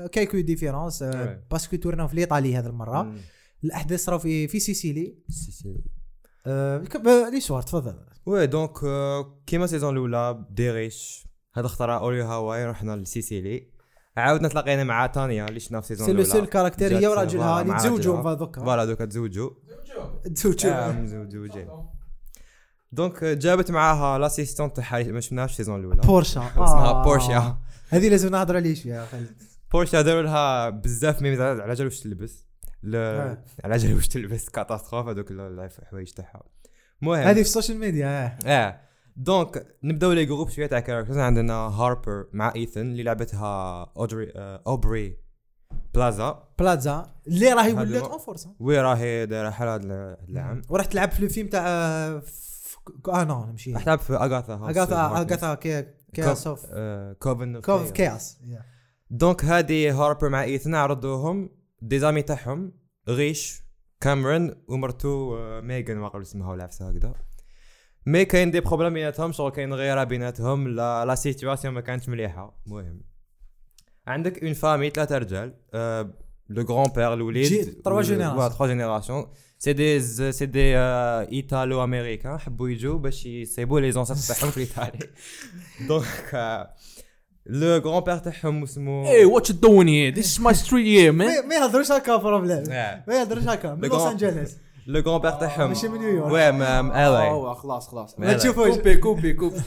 quelques différences. parce que تورناو في l'Italie هذه المرة. مم. الأحداث صاروا في في Sicily c'est c'est آه، آه، لي سوار تفضل. oui donc كيما ال saison الأولى direct هذا اخترع au lieu Hawaii رحنا ل Sicily عاودنا تلاقينا مع تانيا اللي شفنا في ال saison c'est le الأولى. seul caractère هي وراجلها اللي تزوجوا. دوكا voilà دوكا تزوجوا. آه، donc آه، جابت معاها l'assistante تاعها اللي ما شفناهاش في ال saison الأولى. Portia اسمها آه. Portia. هذه لازم نهضر عليه شوية. خالد Portia داروا لها بزاف memes. على جال واش تلبس. آه. على جال واش تلبس. catastrophe هذوك ال- الحوايج تاعها. المهم هذه في ال social media آه. آه. donc نبداو les groupes شوية تاع characters عندنا Harper مع Ethan اللي لعبتها Audrey آه Aubrey Plaza. Plaza اللي راهي ولات en force. oui راهي دايرة حال هذا العام. وراح تلعب في الفيلم تاع آه، آه non ماشي. راح تلعب في Agatha Agatha. Agatha كي Chaos of آه، Coven Cov of Chaos donc هادي Harper مع Ethan عرضوهم. des amis تاعهم riches Cameron ومرتو آه، ميغان قبل اسمها ولا عفسه هكذا. mais كاين des problèmes بيناتهم شغل كاين غيرة بيناتهم. لا لا ما كانتش مليحة. المهم عندك une famille ثلاثة رجال le grand-père الوليد trois générations. oui trois générations c'est des c'est des italo-américains حبوا يجوا باش يصيبوا les ancêtres تاعهم في Italie donc le grand-père تاعهم اسمه doing here? This is my street here, man. ما يهضروش هكا problème. ما يهضروش هكا من لوس انجلوس le grand-père تاعهم ماشي من نيويورك. oui من Oh, خلاص خلاص. ما تشوفوش coupez coupez coupez.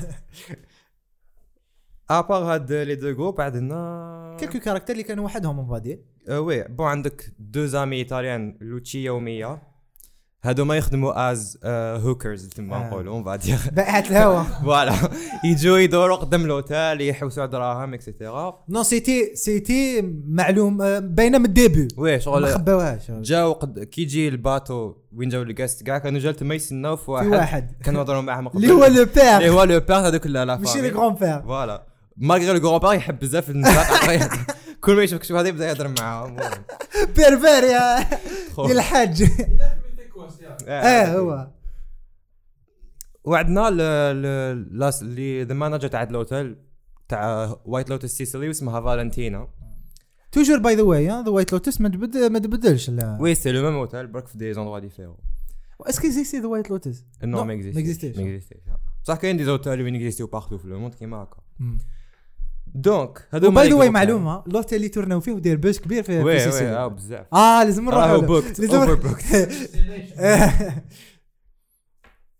à part هاد les deux groupes عندنا quelques caractères اللي كانوا وحدهم on va dire آه، oui. bon عندك deux amies italiennes لوتشيا وميا هادو ما يخدموا as hookers تما آه. نقولوا on va dire بائعة الهوا. voilà يجوا يدوروا قدام l'hôtel يحوسوا على دراهم et cetera non c'était c'était معلوم آه، باينة من ال début. oui ما شغل خباوهاش. جاو قد كي يجي ال bateau وين جاو ال guests كاع كانوا جال تما يستناو في في واحد. واحد. كانوا يهضروا معاهم اللي هو le اللي père هو le père هذوك لا لا ماشي les grands-pères voilà malgré le grand-père يحب بزاف النساء. كل ما يشوفك شوف هذا يبدأ يهضر معاهم. بير بير يا يا الحاج. آه هو. وعندنا اللي ذا manager تاع الاوتيل تاع White Lotus Sicily واسمها فالنتينا. toujours by the way The White Lotus ما ما تبدلش لا. oui c'est le même hôtel برك في des endroits différents. est-ce que ذا وايت لوتس no ما ما اكزيستيش. ما اكزيستيش بصح كاين des hôtels وين اكزيستيو partout في le monde كيما هكا donc هذو by the way معلومة l'hôtel اللي تورناو فيه وداير بوز كبير في في oui oui آه بزاف. آه لازم نروح له. pocket لازم over pocket.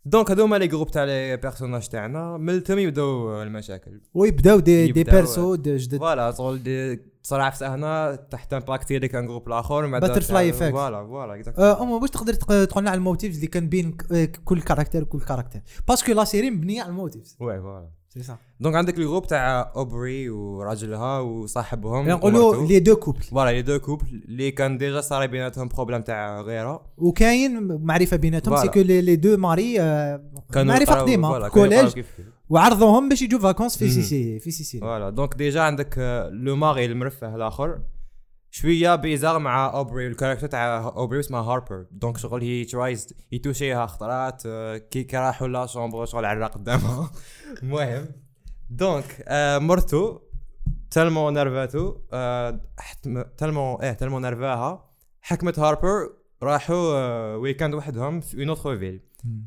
donc هذوما les groupes تاع les personnages تاعنا ملتهم يبداو المشاكل. ويبداو des des persos جدد. voilà شغل دي تصرع في سهنا تحت امباكتي ديك un groupe الآخر مع Butterfly effect. voilà voilà. آه، اما واش تقدر تق- تقول لنا على ال motives اللي كان بين آه، كل character وكل character parce que la série مبنية على ال motives. oui voilà donc عندك ال groupe تاع اوبري وراجلها وصاحبهم نقولوا. les deux couples voilà les deux couples اللي كان déjà صار بيناتهم problème تاع غيره وكاين معرفه بيناتهم voilà. c'est que les deux maris معرفه قديمه collège. وعرضوهم باش يجوا vacances في. سيسي في سيسي فوالا دونك ديجا عندك le mari المرفه الآخر شوية بيزار مع أوبري ال character تاع أوبري اسمها هاربر. donc شغل he tries يتوشيها خطرات آه، كي كي راحوا la chambre شغل عرق قدامها المهم donc آه، مرتو tellement نرفاتو آه، tellement إيه tellement نرفاها. حكمت هاربر راحوا آه، weekend وحدهم في une autre ville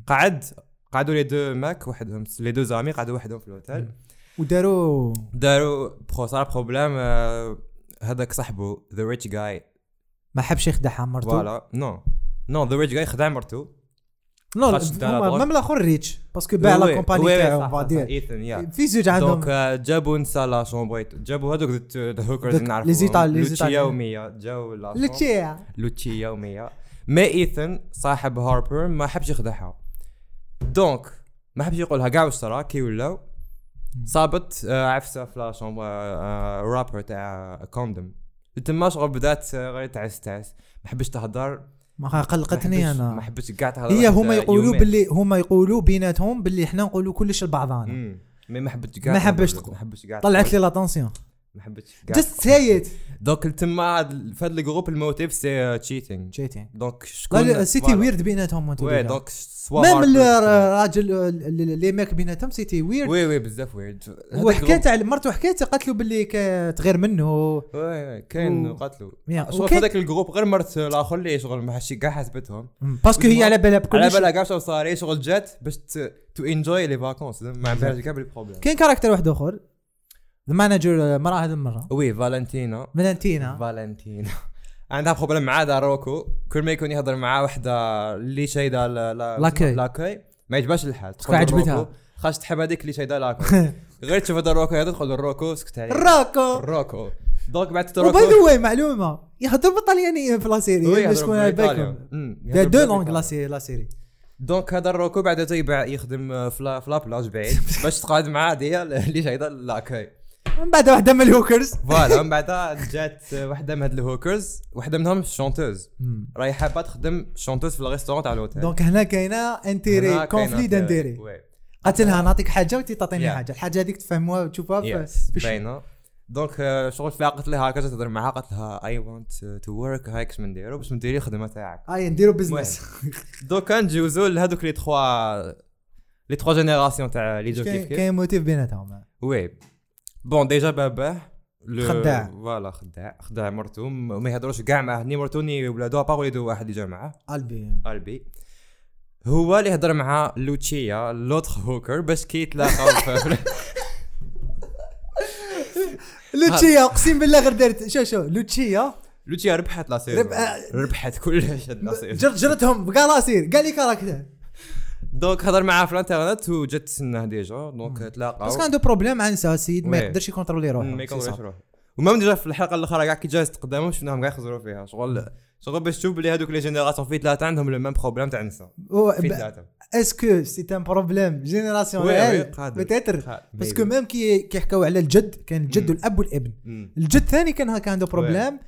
قعد قعدوا les deux mecs وحدهم les deux amis قعدوا وحدهم في الاوتيل وداروا داروا برو صار problème آه، هذاك صاحبه the rich guy ما حبش يخدعها مرته voilà. non non the rich guy خدع مرته نو. ميم الآخر ريتش باسكو باع لا كومباني تاعو في زوج دونك عندهم آه، جابوا نسا لا شومبر جابوا هذوك ذا هوكرز دوك نعرفوا لي زيطال- لي لوتشيا. وميا جاوا لا. لوتشيا لوتشيا وميا ما ايثن صاحب هاربر ما حبش يخدعها. دونك ما حبش يقولها. كاع واش صرا كي ولاو. صابت آه، عفسه شومبر آه، رابر تاع كوندوم تما شغل بدات آه، غير تعس تعس ما حبش تهدر ما ما قلقتني حبش- ما أنا حبش كاع تهدر هي هما يقولوا. باللي هما يقولوا بيناتهم باللي إحنا نقولوا كلش لبعضنا. مي ما حبش كاع ما حبش. ما كاع طلعت. لي لاتونسيون ما حبش كاع جست سايت دونك تما هاد- في هذا الجروب الموتيف سي تشيتينغ تشيتين دونك شكون سيتي. ويرد بيناتهم وي. دونك سوا ميم الراجل لي ميك بيناتهم سيتي ويرد وي وي بزاف ويرد وحكات على مرته حكات قالت له باللي تغير منه. وي كاين شغل وكان- في هذاك الجروب غير مرت الآخر اللي شغل ما حشي كاع حسبتهم باسكو هي على بالها بكل على. بالها كاع شغل صار شغل جات باش تو انجوي لي فاكونس ما عندهاش كاع بالبروبليم كاين كاركتر واحد آخر. المانجر مراه هذه المرة. وي فالنتينا فالنتينا فالنتينا عندها بروبليم مع دا روكو. كل ما يكون يهضر معاه وحدة اللي شايده لا لا لاكاي. لاكاي ما يعجبهاش الحال. باسكو عجبتها. خاش تحب هذيك اللي شايده لاكاي غير تشوف هذا الروكو هذا تدخل الروكو سكت عليه. الراكو الروكو دونك بعد وباي الروكو ذا واي معلومة. يهضر بالطليانية في لا سيري. باش تكون على بالكم دا دو لونغ لا سيري لا سيري. دونك هذا الروكو بعد تيبع يخدم آه، في لا في لابلاج بعيد. باش تقعد معاه ديال اللي شايده لاكاي من بعد واحدة من الهوكرز. فوالا من بعد جات وحده من هاد الهوكرز. وحده منهم شونتوز راهي حابه تخدم شونتوز في الريستورون تاع الهوتيل. دونك هنا كاينة انتيري كونفلي دانتيري. قالت لها نعطيك حاجة وانت تعطيني Yeah. حاجة. الحاجة هذيك تفهموها وتشوفها في باينة. دونك آه، شغل في قلت لها هكذا تهضر معها قالت لها اي ونت تو ورك هايكس من نديرو باش نديري الخدمة تاعك. اي نديرو بزنس دوك نجوزو لهذوك لي تخوا لي تخوا جينيراسيون تاع لي جو كيف كيف؟ كاين موتيف بيناتهم. وي. بون ديجا باباه خداع. فوالا خداع خداع مرتو م- ما يهضروش كاع معاه ني مرتو ني ولادو ابار وليدو واحد اللي جا معاه قلبي البي هو اللي هضر مع لوتشيا لوتر هوكر باش كي يتلاقاو في- لوتشيا اقسم بالله غير دارت. شو شو؟ لوتشيا لوتشيا ربحت لا ربحت كلش هاد لا جر- جرتهم بقى لا سير قال لي كاركتر دونك هضر معاه في الانترنت وجات تسناه ديجا دونك تلاقاو باسكو عنده بروبليم مع نسا السيد ما. يقدرش يكونترولي روحه ما صح. روحه ومام ديجا في الحلقة الأخرى كاع كي جالس قدامهم شفناهم كاع يخزروا فيها شغل شغل باش تشوف بلي هذوك لي جينيراسيون في ثلاثة عندهم لو ميم بروبليم تاع النساء في ثلاثة اسكو سي ان بروبليم قادر. بتاتر. باسكو. ميم كي كيحكاو على الجد كان الجد. والاب والابن. الجد ثاني كان كان عنده بروبليم.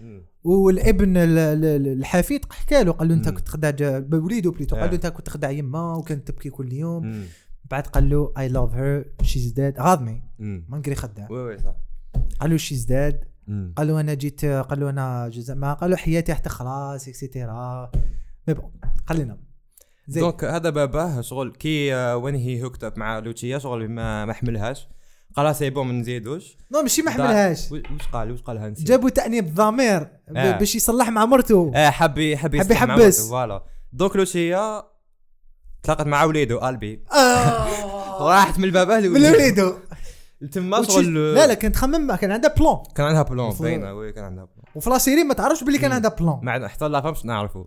والابن ال- ال- ال- الحفيد حكى له قال له انت. كنت تخدع وليدو بليتو قال له آه. انت كنت تخدع يما وكانت تبكي كل يوم. بعد قال له اي لاف هير شيز ديد غاضمي مم. ما نقري خدع وي وي صح قال له شيز ديد. قال له أنا جيت قال له أنا جزء ما قال له حياتي حتى خلاص اكسيتيرا مي بون خلينا دونك هذا باباه شغل كي وين هي هوكت اب مع لوتشيا شغل ما ما حملهاش قال سي بون ما نزيدوش. نو ماشي ما حملهاش. واش قال؟ واش قالها نسيت جابوا تأنيب الضمير آه. باش يصلح مع مرته آه حب ي- حب حب يصلح مع يحبس. فوالا. دونك لوتشيا تلاقت مع وليدو البي آه. راحت من الباباه من لوليدو وليدو. تما وتشي- شغل لا لا كانت تخمم كان عندها بلان كان عندها بلون باينة وي كان عندها بلون وفي لا سيري ما تعرفش باللي كان. عندها بلان مع حتى لا فهمش نعرفو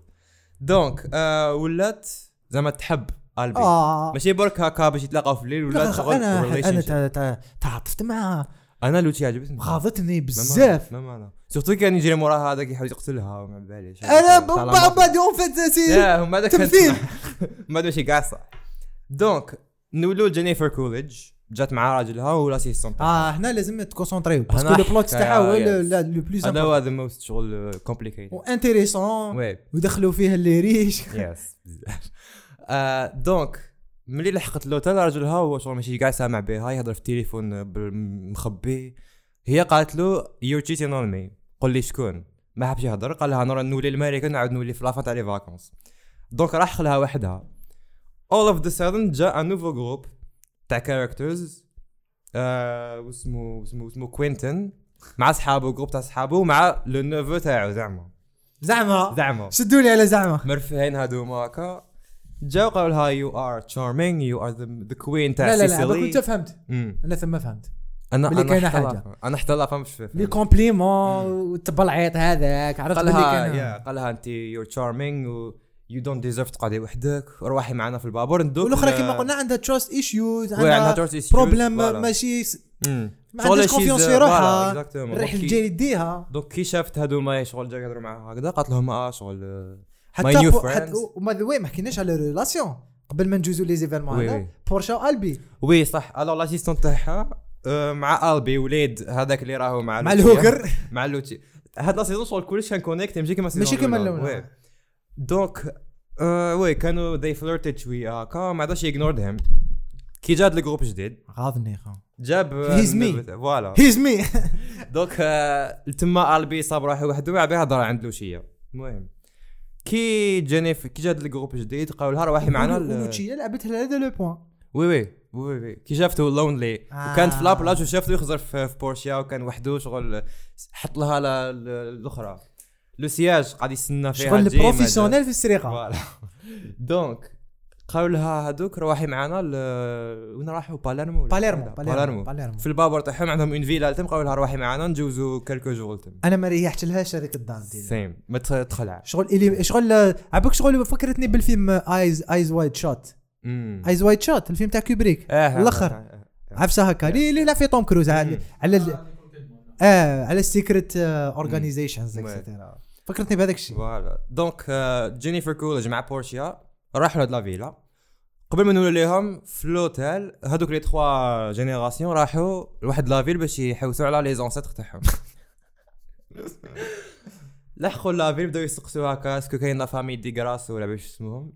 دونك آه ولات زعما تحب. ألبي. آه. ماشي برك هكا باش يتلاقاو في الليل ولا أنا أنا تعاطفت معها أنا لوتشي عجبتني. غاضتني بزاف. ما أنا سورتو كان يجري موراها هذاك يحاول يقتلها وما باليش أنا بعد اون فيت سي لا هم هذاك تمثيل. ما ماشي كاع صح donc نولو جينيفر كوليدج جات مع راجلها و l'assistante آه هنا لازم ت concentr يو parce que le plot تاعها هو. le plot هذا هو the most شغل complicated و intéressant ودخلوا فيه les riches. yes بزاف آه، donc ملي لحقت l'hôtel راجلها هو شغل ماشي كاع سامع بها يهضر في التليفون مخبي هي قالت له you cheating on me قول لي شكون؟ ما حبش يهضر. قال لها نرى نولي لامريكا نعاود نولي في la fin تاع les vacances donc راح خلها وحدها. All of the sudden جاء un nouveau groupe تاع characters آه واسمه واسمه اسمه كوينتن مع صحابه groupe تاع صحابه ومع le neveu تاعو زعما. زعما؟ زعما. شدوا لي على زعما. مرفهين هادوما هكا جاو قالوا لها you are charming you are the queen تاع la la la Sicile كنت فهمت. أنا ثم فهمت أنا بلي أنا. فهم- أنا حتى لا فهمت les compliments والتبلعيط هذاك عرفت قال بلي لها كان يا قال لها انت you're charming you don't deserve تقعدي وحدك روحي معنا في البابور ندوك والأخرى كما قلنا عندها trust issues عندها problème. ماشي. ما عندهاش confiance في روحها. الريح الجاي يديها donc كي شافت هادو ما شغل جا يهضروا معاها هكذا قالت لهم آه شغل آه، حتى وما oui ما حكيناش على relation قبل ما ندوزو les événements هذا. بورشا والبي oui صح. alors l'assistante تاعها آه، مع البي وليد هذاك اللي راهو مع مع. ال hooker مع لوتشي هاد la saison شغل كلش كان connecté ماشي كيما ماشي كيما. oui. donc آه، oui كانوا they flirted شوية. هكا من بعد she ignored him كي جات ال groupe جديد غاضني جاب He's me. voilà he's me donc آه، تما البي صاب روحه وحده وعبي هضر عند لوشيا المهم. كي جينيف كي جات ال groupe جديد قالوا لها روحي معنا ولوتشيا لعبت هذا le point. oui oui oui oui كي شافته lonely آه. وكانت في la plage وشافته يخزر في, في بورشيا وكان وحده شغل حط لها الاخرى لو سياج قاعد يستنى فيها شغل تجي، ما professionnelle في. السرقة. donc قالوا لها هذوك روحي معنا ل- وين راحوا باليرمو باليرمو؟ باليرمو باليرمو. في البابور تاعهم عندهم une villa تم قالوا لها روحي معنا نجوزو quelques jours تم أنا ما ريحت لها شركه دار ديالي. same ما تخ- تخلعش شغل إلي شغل عباك شغل فكرتني بالفيلم Eyes Eyes Wide Shut. Eyes Wide Shut الفيلم تاع كوبريك. آه، الأخر. آه، آه. عفسه هكا اللي اللي لعب فيه توم كروز على. على ال- آه على ال secret organizations. etcetera فكرتني بهذاك الشيء. voilà donc جينيفر كولج مع بورشيا راحوا لهاد la villa. قبل ما نقول لهم في الأوتيل هذوك les trois générations راحوا لواحد la ville باش يحوسوا على les ancêtres تاعهم. لحقوا la ville بداو يسقسوا هكا est-ce que كاين la famille Di Grasso ولا باش اسمهم.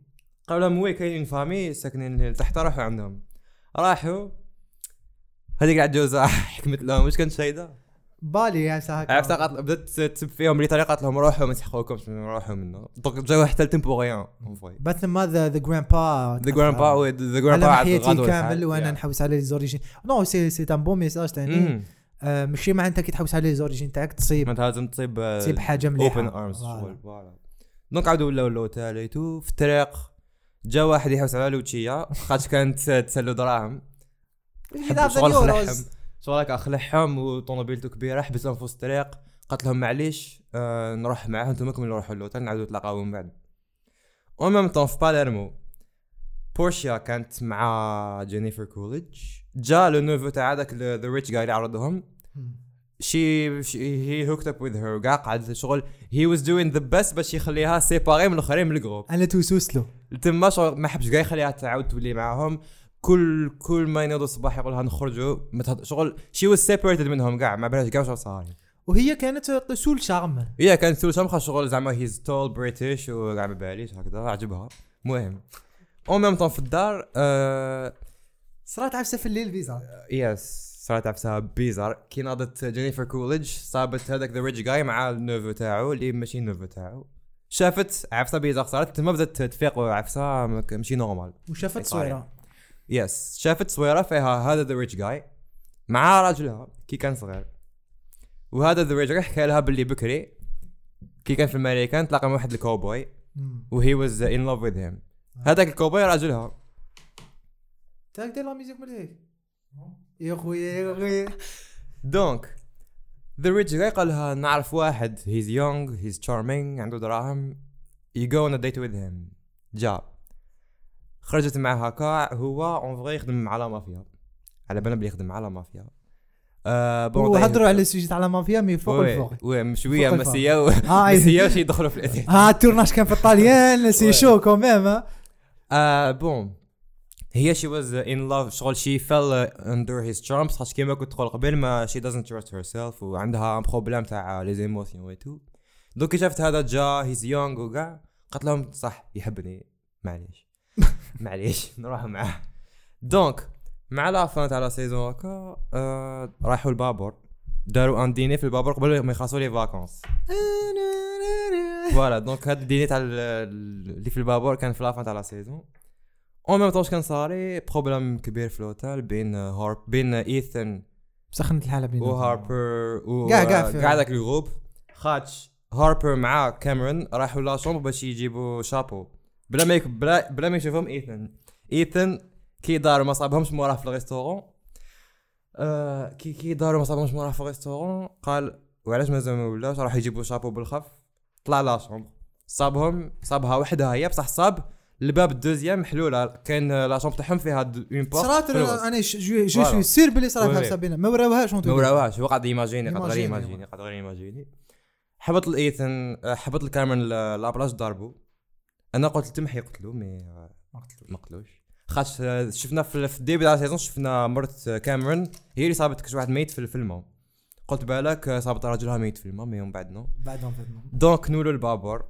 قالوا لهم oui كاين famille ساكنين تحت راحوا عندهم. راحوا. هذيك العجوزة حكمت لهم واش كانت شايدة؟ بالي عفسه هكا عرفت قالت بدأت تسب فيهم بطريقه قالت لهم روحوا ما تحقوكمش روحوا منه. donc جاو حتى لتم pour rien بات mais the grandpa the grandpa the grandpa حياتي كامل وأنا نحوس على les origines non c'est c'est un bon message ثاني آه، ماشي معناتها كي تحوس على les origines تاعك تصيب. انت لازم تصيب تصيب حاجة مليحة. open arms donc عاودوا ولاو ال hôtel et tout في الطريق جا واحد يحوس على لوتشيا. خاطش كانت تسلو دراهم. شغل خلعهم شغل هكا خلعهم وطوموبيلتو كبيرة حبسهم في وسط الطريق قالت لهم معليش آه نروح معاهم أنتم كملوا روحوا للوتيل نعاودوا نتلاقاو من بعد. en même temps في باليرمو بورشيا كانت مع جينيفر كوليدج جا le neveu تاع هذاك the rich guy اللي عرضهم. she he hooked up with her وكاع قعد شغل. he was doing the best باش يخليها séparée من الأخرين من ال groupe أنا توسوس له. تما شغل ما حبش كاع يخليها تعاود تولي معاهم. كل كل ما ينوضوا الصباح يقول لها نخرجوا. شغل she was separated منهم كاع ما بالهاش كاع شغل صار وهي كانت so charmed هي كانت so charmée شغل زعما he's tall British وكاع ما باليش هكذا عجبها. المهم en même temps في الدار آه صرات عفسة في الليل bizarre yes صارت عفسة bizarre كي ناضت جينيفر كوليدج صابت هذاك the rich guy مع ال neveu تاعو اللي ماشي ال neveu تاعو. شافت عفسة bizarre صارت تما بدات تفيق عفسه ماشي normal وشافت صحيح. صويره yes شافت تصويره فيها هذا the rich guy مع راجلها. كي كان صغير. وهذا the rich guy حكى لها باللي بكري. كي كان في الامريكان تلاقى مع واحد ال cowboy. و he was in love with him هذاك الكوبوي راجلها. تاع دير la musique هيك. يا خويا يا خويا. donc the rich guy قال لها نعرف واحد. he's young he's charming عنده دراهم. you go on date with him جا. خرجت معاه هكا هو en vrai يخدم مع la mafia. على بالنا بلي يخدم مع la mafia. آه bon وهضروا على ال sujet تاع la mafia mais فوق oui الفوق. oui شوية فوق الفوق. مسيه و... آه مسيه وشي يدخلوا في الاثنين ها ال tournage كان في الطاليان si oui. شو quand même آه. bon هي she was in love شغل she fell under his charms خاطر كيما كنت تقول قبل ما she doesn't trust herself وعندها un problème تاع les émotions و tout donc شافت هذا جا he's young وكاع قالت لهم صح يحبني معليش. معليش نروح معاه donc مع la fin تاع la saison هكا آه راحوا البابور. داروا un dîner في البابور قبل ما يخلصوا les vacances. voilà donc هاد ال dîner تاع ال- ال- اللي في البابور كان في la fin تاع la saison. en même temps كان صاري problème كبير في الاوتيل بين هارب بين إيثن سخنت الحالة بينهم وهاربر و كاع- كاع كاع ذاك ال groupe. خاطش هاربر مع كاميرون راحوا la chambre باش يجيبوا شابو. بلا ما. بلا بلا ما يشوفهم إيثن. إيثن كي دار ما صابهمش موراه في ال restaurant آه كي كي داروا ما صابهمش موراه في ال restaurant قال وعلاش مازال ما ولاش راح يجيبوا شابو بالخف. طلع la chambre. صابهم صابها وحدها هي بصح صاب الباب ال deuxième محلوله كاين la chambre تاعهم فيها une porte صرات. أنا je. suis sûr بلي صرات Oui, هاد oui. سابينا ما وراوهاش ما وراوهاش. هو قاعد ي imaginer قاعد غير ي imaginer قاعد غير ي imaginer. حبط الايثن آه، حبط الكاميرون ل- la plage ضربوا أنا قلت تمحي يقتلوا mais آه، ما قتلوش خاطش آه، شفنا في ال début تاع ال saison شفنا مرت آه، كاميرون هي اللي صابت كاش واحد ميت في الفيلم. قلت بالك آه، صابت راجلها ميت في الماء mais من بعد non فاتنا. donc نولو البابور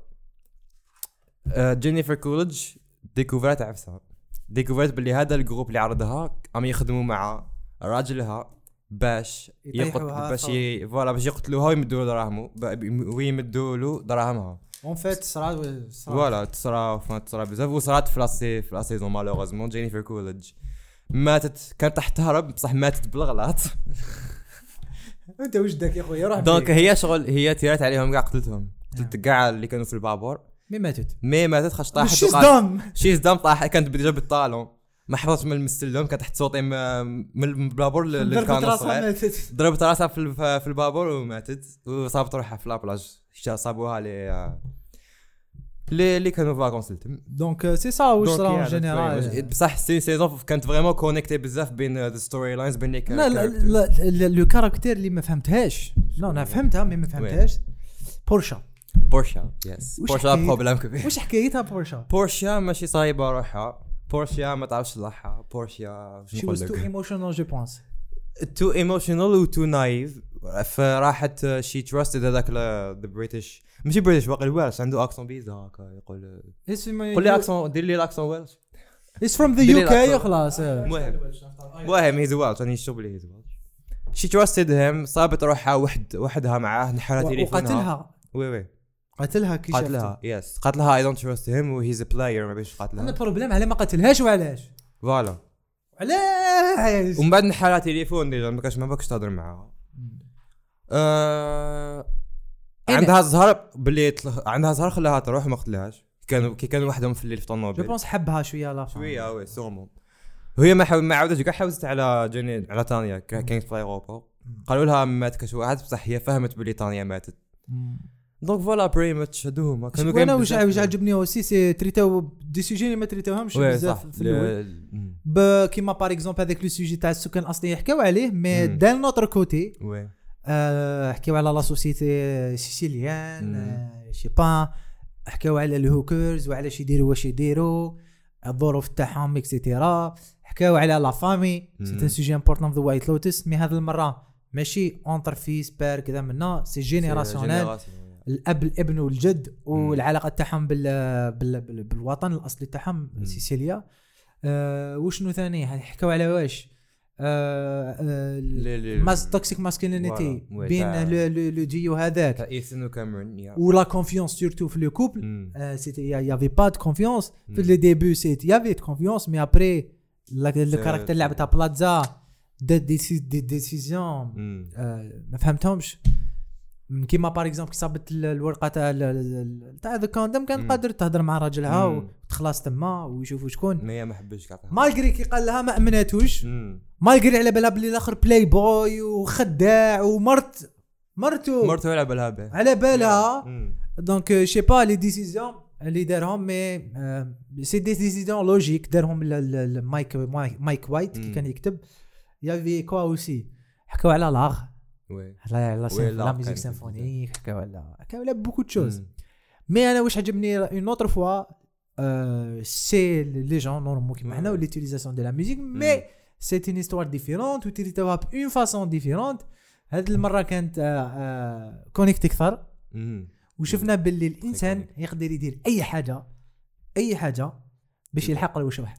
آه، جينيفر كولج découvrات عفسة. découvrات باللي هذا ال groupe اللي عرضها عم يخدموا مع راجلها باش يقتل باش. voilà باش يقتلوها ويمدوا ب- ويمدوا له دراهمها. en fait صرات voilà تصرا تصرا بزاف وصرات في la sai- في la saison malheureusement جينيفر كولج ماتت كانت راح تهرب بصح ماتت بالغلط انت وجدك يا خويا روح donc. هي شغل هي tirات عليهم كاع قتلتهم قتلت كاع اللي كانوا في البابور mais ماتت mais ماتت خاطش طاحت she's dumb she's dumb طاح كانت déjà بال talon ما حفظتش من المستلم كانت تحت صوتي من البابور ضربت للكان راسها ماتت. ضربت راسها في البابور وماتت وصابت روحها في لابلاج صابوها لي لي اللي كانوا دونك سي سا واش دونك صرا يا اون جينيرال؟ بصح سي سيزون كانت فريمون كونيكتي بزاف بين ذا ستوري لاينز بين لي لا لو كاركتير اللي ما فهمتهاش. لا أنا فهمتها مي ما فهمتهاش. بورشا. بورشا يس بورشا؟ بروبليم كبير. واش حكايتها بورشا؟ بورشا ماشي صايبه روحها. بورشا ما تعرفش تصلحها بورشا شي واز تو ايموشنال جو بونس تو ايموشنال و تو نايف فراحت she trusted هذاك the British ماشي British واقع ال Welsh عنده accent bizarre هكا يقول قول لي اكسون دير لي ال accent Welsh it's from the UK. خلاص المهم المهم he's Welsh راني نشوف بلي he's Welsh she trusted him صابت روحها وحد وحدها معاه نحالها تليفونها. وقتلها oui oui. قتلها كي. قاتلها يس قاتلها اي دونت تراست هيم وهيز ا بلاير ما بيش أنا قاتلها البروبليم على ما قتلهاش وعلاش؟ فوالا. علاش؟ ومن بعد نحالها تليفون ديجا ما كانش ما باكش تهضر معاها. آه أين؟ عندها زهر باللي عندها زهر خلاها تروح ما قتلهاش كانوا كي كانوا وحدهم في الليل في جو الطوموبيل بونس حبها شوية لا شوية وي سورمون وهي ما ما عاودتش كاع حاولت على جيني على تانيا كا- كانت في الايروبور قالوا لها مات كاش واحد بصح هي فهمت بلي تانيا ماتت. دونك فوالا بري ماتش هادوما كانوا كاين واش واش عجبني اوسي سي تريتاو دي سوجي اللي ما تريتاوهمش وي بزاف في الأول. كيما باغ اكزومبل هذاك لو سوجي تاع السكان الاصلي يحكيو عليه مي. دان نوتر كوتي وي. حكيو على لا سوسيتي سيسيليان. آه، شي با حكاو على الهوكرز وعلاش يديروا واش يديروا الظروف تاعهم اكسيتيرا حكاو على la famille c'est. un sujet important The White Lotus mais هذه المرة ماشي entre fils père كذا منا c'est générationnel génération. الأب الابن والجد والعلاقة تاعهم بال بال بال بالوطن الأصلي تاعهم. سيسيليا آه وشنو ثاني حكاو على واش آه آه mas- toxic masculinity بين le le le duo هذاك. ايثن وكاميرون و la confiance surtout في le couple. c'était y avait pas de confiance في. les débuts c'était y avait de confiance mais après le caractère اللعبه تاع بلازا des des décisions ما فهمتهمش كيما par exemple كي صابت ال- الورقة تاع تاع ذا كوندم كان مم. قادر تهضر مع راجلها. وتخلص تما ويشوفوا شكون ما هي ما حبش كاع malgré كي قال لها ما امناتوش. malgré على بالها بلي الآخر بلاي بوي وخداع ومرت مرتو مرته على بالها به على بالها. دونك شي با لي ديسيزيون اللي دارهم مي سي دي ديسيزيون لوجيك دارهم مايك مايك وايت كي. كان يكتب يافي كوا اوسي حكاو على لاغ لا لا لا ميوزيك كان سيمفونيك حكاو على حكاو على بوكو تشوز مم. مي أنا واش عجبني اون اوتر فوا سي لي جون نورمال كيما حنا. ليتيليزاسيون دو لا ميوزيك مي c'est une histoire différente و traité وها d'une façon différente هاد المره كانت connect أكثر. وشفنا باللي الانسان. يقدر يدير اي حاجة اي حاجة باش يلحق الوش واحد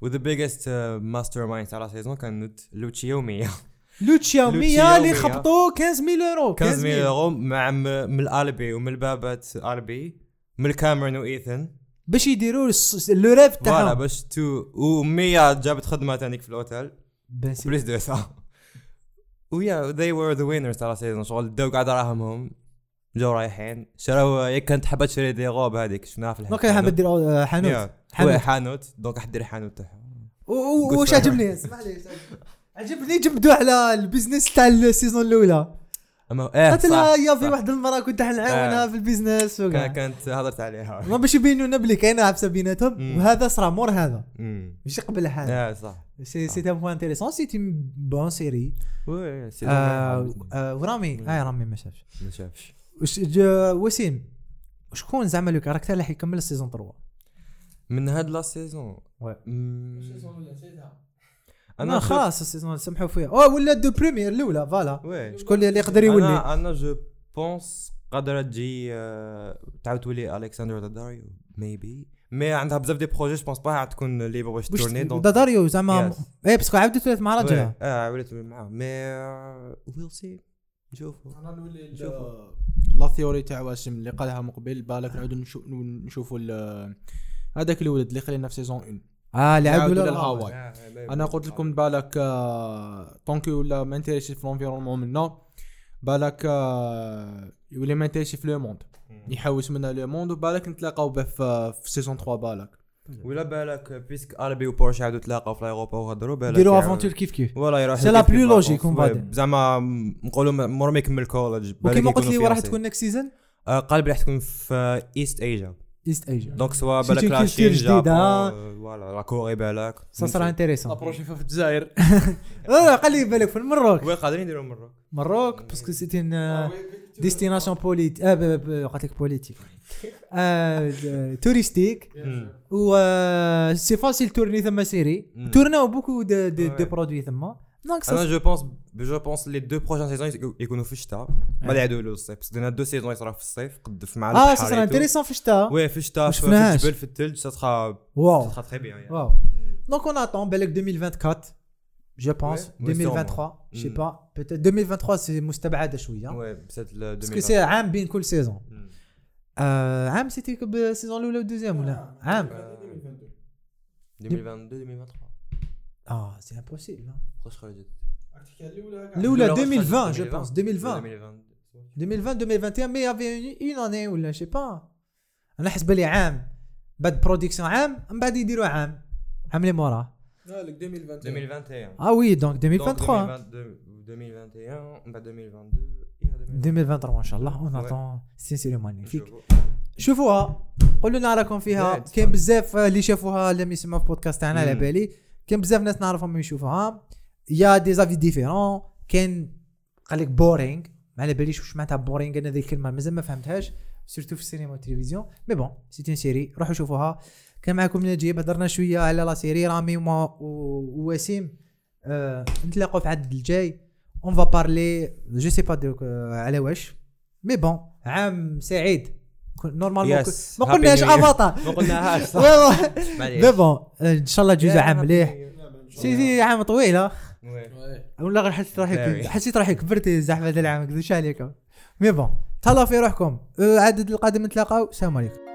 و the biggest mastermind تاع la saison كانت لوتشي يوميا لوتشيا 100 اللي. خبطوا 15000 يورو 15 يورو مع من الألبي ومن البابات ألبي من الكاميرون وإيثن. باش يديروا لو ريف فوالا تاعهم باش تو و100 جابت خدمة تانيك في الأوتيل. بس. بليس دو سا ويا they were the winners تاع لا سيزون شغل داو قاع دراهمهم جاو رايحين. شراو ياك كانت حابه تشري دي روب هذيك شفناها في دونك حاب دير حانوت يا. حانوت. دونك حدير حانوت تاعها و- و- قلت واش لها. عجبني اسمح لي. عجبني جبدوا على البيزنس تاع السيزون الأولى. اما إيه قلت لها يا في. واحد المرة كنت حنعاونها آه. في ال business كان- وكاع كانت هضرت عليها. ما باش يبينوا لنا بلي كاينة عبسه بيناتهم. وهذا صرا مور هذا. امم ماشي قبل هذا. آه صح. si c'est un point intéressant c'était bonne série وسيم ورامي. آه رامي ما شافش ما شافش وسيم شكون زعما le caractère اللي حيكمل ال saison 3 من هاد la saison. Oui. مم. أنا أنا خلاص ال saison سمحوا فيها أو ولا deux premières الأولى voilà. شكون اللي يقدر يولي؟ أنا أنا je pense قادرة تجي آه، تعاود تولي الكسندر داداريو maybe mais عندها بزاف des projets je pense pas تكون libre باش tourner donc داداريو زعما. إيه parce que عاودت ولات مع راجلها. آه وليت معاه. mais we'll see نشوفوا. أنا نولي. la theory تاع واسم اللي قالها من قبل بالك نعاودو نشو- نشوفوا ال- هذاك الولد اللي خلينا في saison 1 آه ولا الهواء. الهواي. أنا قلت لكم بالك آه، tant que ولا ما intéressé في l'environnement منا بالك آه، يولي ما intéressé في le monde يحوس منا le monde وبالك نتلاقاو به في في saison 3 بالك. ولا بالك parce que ألبي وبورشا عاودوا تلاقاو في الايروبا وهضروا بالك ديروا aventure كيف كيف؟ ولا يروح c'est la plus logique oui، dire. زعما نقولوا مور ما يكمل college وكيما قلت لي راح تكون next season قال راح تكون في East Asia East Asia donc soit بالك la Chine جديدة. Japon voilà la Corée بالك ça sera intéressant approcher في الجزائر لا خلي بالك في المروك oui قادرين يديروا مره مروك parce que c'était une destination بوليت آه ب- ب- قلت لك politique touristique و c'est facile tourner ثما série. tourn او beaucoup. de produits ثما donc أنا ça je pense je pense les deux prochaines saisons يكونوا في الشتاء ما يعدوا له الصيف parce que deux saisons يصرا في الصيف قد في مع آه البحر ça et sera tout. intéressant في الشتاء oui في الشتاء ما في في شفناهاش. الجبل في الثلج ça sera waouh sera très bien waouh donc on attend بالك 2024 je pense Ouais, ouais, 2023 je Mm. peut-être 2023 c'est مستبعده شوية oui بسات parce que c'est عام بين كل saison آه عام c'était ال saison الاولى وال deuxième ولا عام 2022 2023 آه c'est impossible واش خرجت الاولى الأولى 2020 je 2020. pense 2020 2020 2021 mais y avait une année ولا je sais pas أنا حسب لي عام بعد production عام من بعد يديروا عام عام اللي موراه مالك 2021 2021 آه oui donc Donc 2023 2021 من بعد 2022 إيه، 2023 ان شاء الله on attend c'est série magnifique نشوفوا. شوفوا قولوا لنا راكم فيها Yeah, it's كاين fun. بزاف اللي شافوها اللي يسمعوا في بودكاست تاعنا على Mm. بالي كاين بزاف ناس نعرفهم يشوفوها y a des avis différents كاين قال لك boring ما على باليش واش معناتها boring أنا ذيك الكلمة مازال ما فهمتهاش surtout في السينما والتلفزيون. mais bon c'était une série روحوا شوفوها. كان معكم نجيب هضرنا شوية على la série رامي ووسيم آه نتلاقوا في العدد الجاي. on va parler je sais pas على واش. mais bon عام سعيد. normalement Yes. ما قلناش. افاتار ما قلناهاش صح مي. بون إن شاء الله جوز Yeah, عام مليح. si c'est عام طويل ها وي. ولا غير حسيت روحي. حسيت روحي كبرت الزحمة هذا العام كذا عليكم مي بون تهلاو في روحكم العدد القادم نتلاقاو السلام عليكم